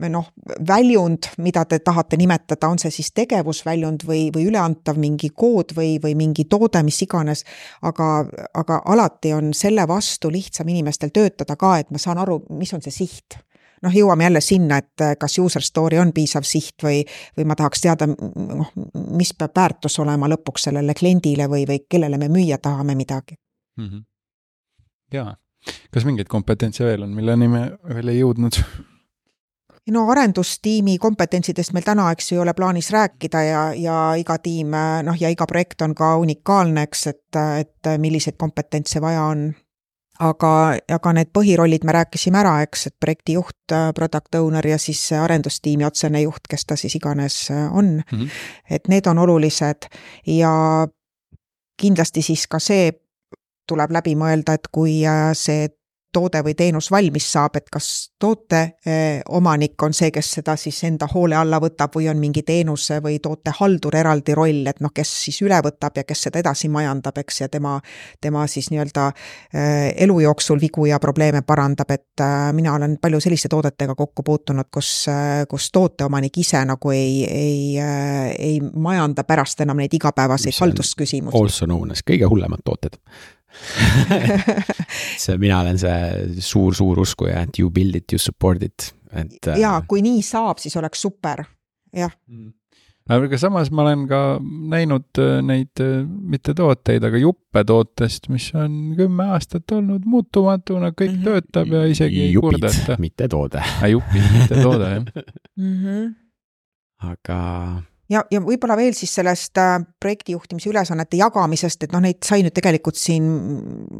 noh, väljund, mida te tahate nimetada, on see siis tegevusväljund või, või üleantav mingi kood või, või mingi toode, mis iganes, aga, aga alati on selle vastu vastu lihtsam inimestel töötada ka, et ma saan aru, mis on see siht noh, jõuame jälle sinna, et äh, kas user story on piisav siht või, või ma tahaks teada, noh, mis peab väärtus olema lõpuks sellele kliendile või, või kellele me müüa tahame midagi mm. -hmm. jaa, kas mingeid kompetentse veel on, milleni me veel ei jõudnud? no arendustiimi kompetentsidest meil täna, eks ju, ei ole plaanis rääkida ja, ja iga tiim noh, ja iga projekt on ka unikaalne, eks, et, et milliseid kompetentse vaja on. Aga, aga need põhirollid me rääkisime ära, eks, et projektijuht, product owner ja siis arendustiimi otsene juht, kes ta siis iganes on mm. -hmm. et need on olulised ja kindlasti siis ka see tuleb läbi mõelda, et kui see toode või teenus valmis saab, et kas toote eh, omanik on see, kes seda siis enda hoole alla võtab või on mingi teenuse või tootehaldur eraldi roll, et noh, kes siis üle võtab ja kes seda edasi majandab, eks, ja tema, tema siis nii-öelda eh, elu jooksul vigu ja probleeme parandab, et eh, mina olen palju selliste toodetega kokku puutunud, kus, kus tooteomanik ise nagu ei, ei, ei majanda pärast enam neid igapäevaseid haldusküsimusi. Also known as kõige hullemad tooted see, mina olen see suur-suur uskuja, et you build it, you support it, et. ja äh, kui nii saab, siis oleks super, jah mm aga samas ma olen ka näinud äh, neid äh, mitte tooteid, aga juppe tootest, mis on kümme aastat olnud muutumatuna, kõik mm -hmm. töötab ja isegi ei kurdeta. mitte toode. jupid, mitte toode, jah mm. -hmm. aga ja, ja võib-olla veel siis sellest äh, projektijuhtimise ülesannete jagamisest, et noh, neid sai nüüd tegelikult siin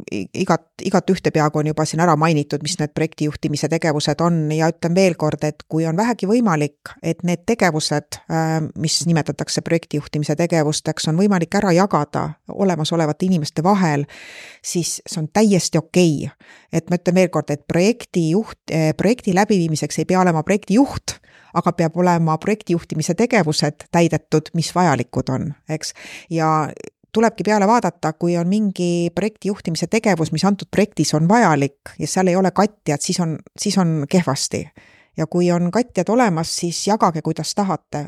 igat, igat ühte peaaegu on juba siin ära mainitud, mis need projektijuhtimise tegevused on. Ja ütlen veel kord, et kui on vähegi võimalik, et need tegevused, äh, mis nimetatakse projektijuhtimise tegevusteks, on võimalik ära jagada olemasolevate inimeste vahel, siis see on täiesti okei. Okay.. et ma ütlen veel kord, et projektijuht, äh, projekti läbiviimiseks ei pea olema projektijuht aga peab olema projektijuhtimise tegevused täidetud, mis vajalikud on, eks. ja tulebki peale vaadata, kui on mingi projekti juhtimise tegevus, mis antud projektis on vajalik ja seal ei ole katjat, siis on, siis on kehvasti. ja kui on katjad olemas, siis jagage, kuidas tahate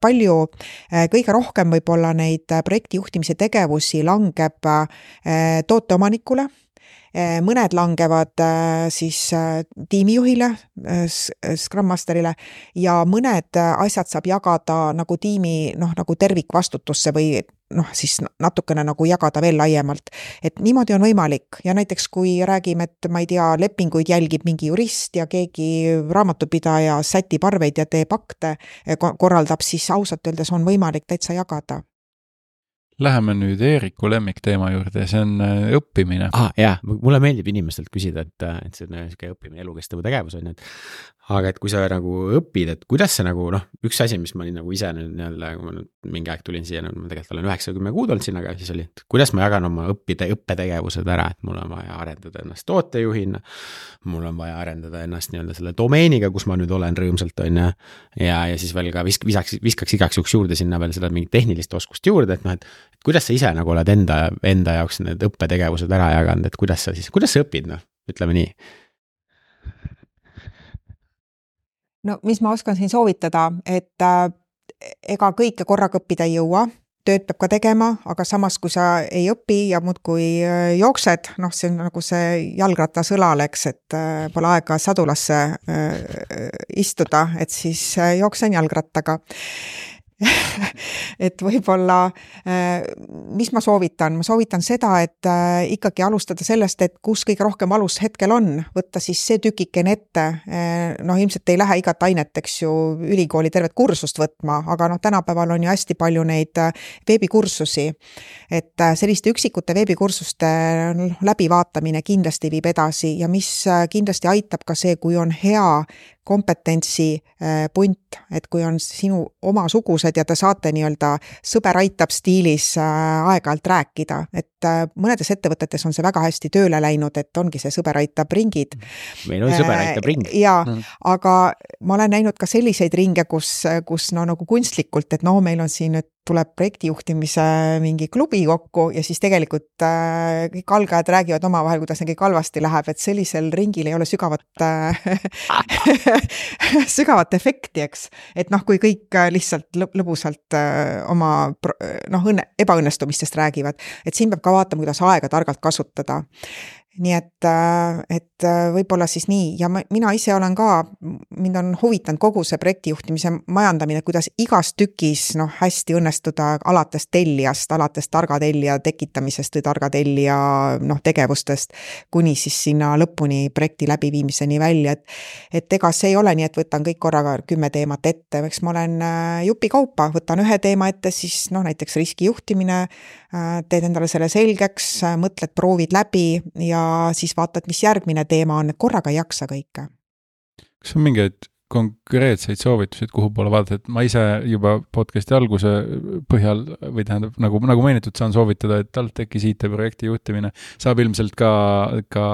palju, eh, kõige rohkem võib-olla neid projekti juhtimise tegevusi langeb eh, tooteomanikule mõned langevad eh, siis eh, tiimijuhile, Scrum Masterile ja mõned asjad saab jagada nagu tiimi noh, nagu tervikvastutusse või noh, siis natukene nagu jagada veel laiemalt. et niimoodi on võimalik ja näiteks kui räägime, et ma ei tea, lepinguid jälgib mingi jurist ja keegi raamatupidaja sätib arveid ja teeb akte, korraldab, siis ausalt öeldes on võimalik täitsa jagada Läheme nüüd Eeriku lemmikteema juurde, see on äh, õppimine. aa ah, jaa, mulle meeldib inimestelt küsida, et, äh, et see on niisugune õppimine, elukestev tegevus on ju, et aga et kui sa nagu õpid, et kuidas sa nagu noh, üks asi, mis ma olin nagu ise nüüd nii-öelda, kui ma nüüd mingi aeg tulin siia, nüüd ma tegelikult olen üheksa, kümme kuud olnud siin, aga siis oli, et kuidas ma jagan oma õppide, õppetegevused ära, et mul on vaja arendada ennast tootejuhina. mul on vaja arendada ennast nii-öelda selle domeeniga, kus ma nüüd olen rõõmsalt, on ju. ja, ja siis veel ka visk-, visaks, viskaks igaks juhuks juurde sinna veel seda mingit tehnilist oskust juurde, et noh, et. et kuidas sa ise nagu oled enda, enda jaoks need õppetegevused ära jaganud, et kuidas sa siis, kuidas sa õpid, noh, ütleme nii no mis ma oskan siin soovitada, et äh, ega kõike korraga õppida ei jõua, tööd peab ka tegema, aga samas, kui sa ei õpi ja muudkui äh, jooksed, noh, see on nagu see jalgratas õlal, eks, et äh, pole aega sadulasse istuda, et siis jooksen jalgrattaga et võib-olla, äh, mis ma soovitan, ma soovitan seda, et äh, ikkagi alustada sellest, et kus kõige rohkem valus hetkel on, võtta siis see tükikene ette. Äh, noh, ilmselt ei lähe igat ainet, eks ju, ülikooli tervet kursust võtma, aga noh, tänapäeval on ju hästi palju neid veebikursusi. et selliste üksikute veebikursuste läbivaatamine kindlasti viib edasi ja mis kindlasti aitab ka see, kui on hea kompetentsi äh, punt, et kui on sinu omasugused ja te saate nii-öelda sõber aitab stiilis äh, aeg-ajalt rääkida, et mõnedes ettevõtetes on see väga hästi tööle läinud, et ongi see sõber aitab ringid. meil on sõber aitab ring. jaa mm., aga ma olen näinud ka selliseid ringe, kus, kus no nagu kunstlikult, et no meil on siin nüüd tuleb projektijuhtimise mingi klubi kokku ja siis tegelikult äh, kõik algajad räägivad omavahel, kuidas neil kõik halvasti läheb, et sellisel ringil ei ole sügavat äh, sügavat efekti, eks. et noh, kui kõik äh, lihtsalt lõbusalt äh, oma noh, õnne, ebaõnnestumistest räägivad, et siin peab ka vaatama, kuidas aega targalt kasutada nii et, äh, et äh, võib-olla siis nii. Ja ma, mina ise olen ka, mind on huvitanud kogu see projektijuhtimise majandamine, kuidas igas tükis noh, hästi õnnestuda alates tellijast, alates targa tellija tekitamisest või targa tellija noh, tegevustest kuni siis sinna lõpuni projekti läbiviimiseni välja, et et ega see ei ole nii, et võtan kõik korraga kümme teemat ette, eks ma olen äh, jupikaupa, võtan ühe teema ette, siis noh, näiteks riskijuhtimine, teed endale selle selgeks, mõtled, proovid läbi ja siis vaatad, mis järgmine teema on, korraga ei jaksa kõike. kas on mingeid konkreetseid soovitusi, et kuhu poole vaadata, et ma ise juba podcast'i alguse põhjal või tähendab, nagu, nagu mainitud, saan soovitada, et TalTechis IT-projekti juhtimine saab ilmselt ka, ka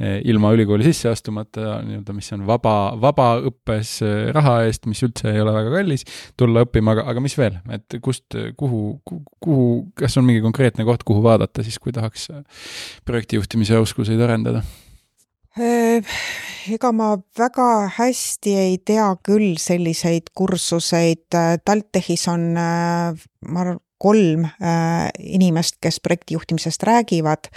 eh, ilma ülikooli sisse astumata nii-öelda, mis on vaba, vabaõppes eh, raha eest, mis üldse ei ole väga kallis, tulla õppima, aga, aga mis veel, et kust, kuhu, kuhu, kas on mingi konkreetne koht, kuhu vaadata siis, kui tahaks projektijuhtimise oskuseid arendada? Ega ma väga hästi ei tea küll selliseid kursuseid, TalTechis on, äh, ma arvan, kolm äh, inimest, kes projektijuhtimisest räägivad.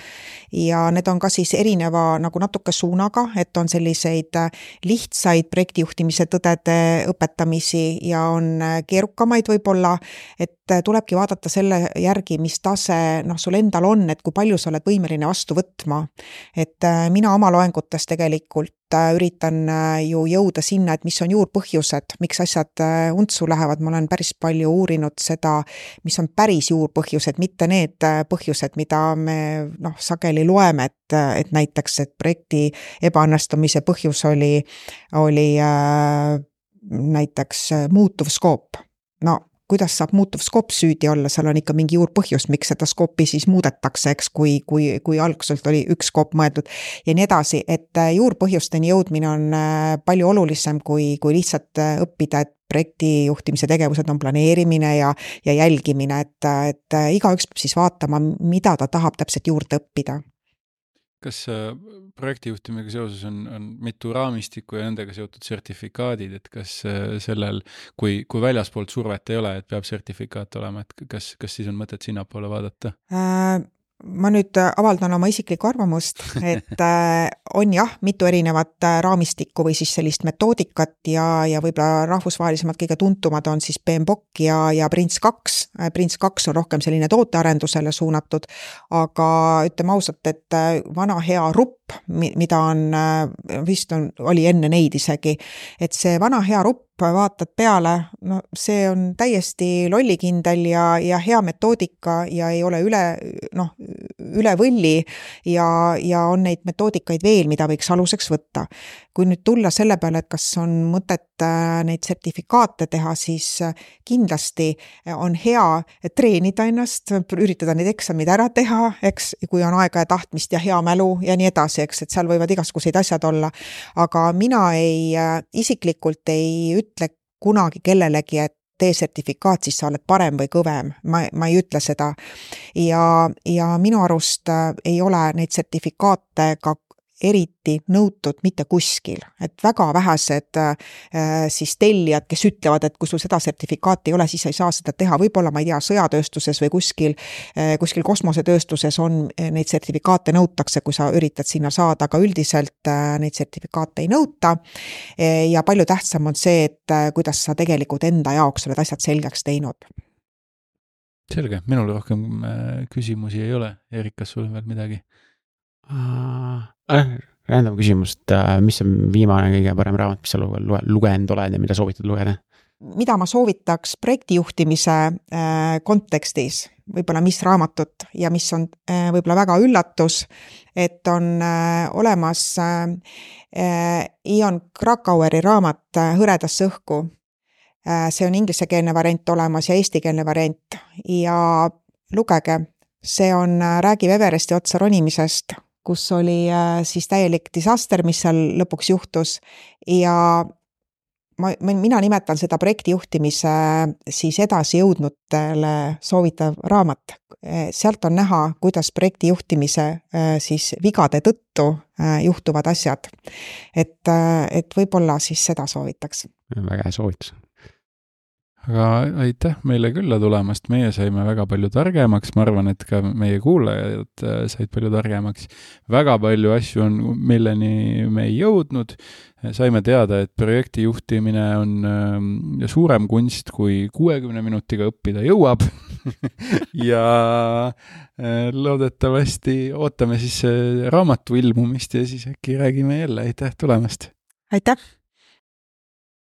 Ja need on ka siis erineva nagu natuke suunaga, et on selliseid äh, lihtsaid projektijuhtimise tõdede õpetamisi ja on keerukamaid võib-olla, et tulebki vaadata selle järgi, mis tase noh, sul endal on, et kui palju sa oled võimeline vastu võtma. et mina oma loengutes tegelikult üritan äh, ju jõuda sinna, et mis on juurpõhjused, miks asjad äh, untsu lähevad, ma olen päris palju uurinud seda, mis on päris juurpõhjused, mitte need põhjused, mida me noh, sageli loeme, et, et näiteks, et projekti ebaõnnestumise põhjus oli, oli äh, näiteks muutuv skoop. no kuidas saab muutuv skoop süüdi olla, seal on ikka mingi juurpõhjus, miks seda skoopi siis muudetakse, eks, kui, kui, kui alguselt oli üks skoop mõeldud ja nii edasi, et äh, juurpõhjusteni jõudmine on äh, palju olulisem kui, kui lihtsalt äh, õppida, et projekti juhtimise tegevused on planeerimine ja, ja jälgimine, et, et igaüks peab siis vaatama, mida ta tahab täpselt juurde õppida kas äh, projektijuhtimisega seoses on, on mitu raamistikku ja nendega seotud sertifikaadid, et kas äh, sellel, kui, kui väljaspoolt survet ei ole, et peab sertifikaat olema, et kas, kas siis on mõtet sinnapoole vaadata äh,? Ma nüüd äh, avaldan oma isiklikku arvamust, et äh, on jah, mitu erinevat äh, raamistikku või siis sellist metoodikat ja, ja võib-olla rahvusvahelisemad kõige tuntumad on siis BMBOK ja, ja Prince kaks. Prince kaks on rohkem selline tootearendusele suunatud, aga ütleme ausalt, et vana hea RUP, mida on, vist on, oli enne neid isegi, et see vana hea RUP vaatad peale, no see on täiesti lollikindel ja, ja hea metoodika ja ei ole üle, noh, üle võlli ja, ja on neid metoodikaid veel, mida võiks aluseks võtta. kui nüüd tulla selle peale, et kas on mõtet äh, neid sertifikaate teha, siis äh, kindlasti on hea treenida ennast, üritada need eksamid ära teha, eks, kui on aega ja tahtmist ja hea mälu ja nii edasi, eks, et seal võivad igasuguseid asjad olla. aga mina ei, äh, isiklikult ei ütle kunagi kellelegi, et tee sertifikaat, siis sa oled parem või kõvem, ma, ma ei ütle seda. ja, ja minu arust äh, ei ole neid sertifikaate ka eriti nõutud mitte kuskil, et väga vähesed äh, siis tellijad, kes ütlevad, et kui sul seda sertifikaati ei ole, siis sa ei saa seda teha, võib-olla ma ei tea, sõjatööstuses või kuskil äh,, kuskil kosmosetööstuses on äh, neid sertifikaate nõutakse, kui sa üritad sinna saada, aga üldiselt äh, neid sertifikaate ei nõuta e,. ja palju tähtsam on see, et äh, kuidas sa tegelikult enda jaoks oled asjad selgeks teinud selge, minul rohkem äh, küsimusi ei ole. Erik, kas sul on veel midagi? Äh,. Random küsimus, et äh, mis on viimane kõige parem raamat, mis sa luge, lugenud oled ja mida soovitad lugeda? mida ma soovitaks projektijuhtimise äh, kontekstis, võib-olla mis raamatut ja mis on äh, võib-olla väga üllatus, et on äh, olemas äh, äh Ion Krakaueri raamat äh, Hõredasse õhku äh,. see on inglisekeelne variant olemas ja eestikeelne variant ja lugege, see on, räägib Everesti otsa ronimisest kus oli äh, siis täielik disaster, mis seal lõpuks juhtus ja ma, mina nimetan seda projekti juhtimise äh, siis edasijõudnutele soovitav raamat. Äh, sealt on näha, kuidas projekti juhtimise siis vigade tõttu juhtuvad asjad. et, et võib-olla siis seda soovitaks. väga hea soovitus aga aitäh meile külla tulemast, meie saime väga palju targemaks, ma arvan, et ka meie kuulajad äh, said palju targemaks. väga palju asju on, milleni me ei jõudnud. saime teada, et projekti juhtimine on äh, suurem kunst, kui kuuekümne minutiga õppida jõuab ja äh, loodetavasti ootame siis raamatu ilmumist ja siis äkki räägime jälle, aitäh tulemast! aitäh!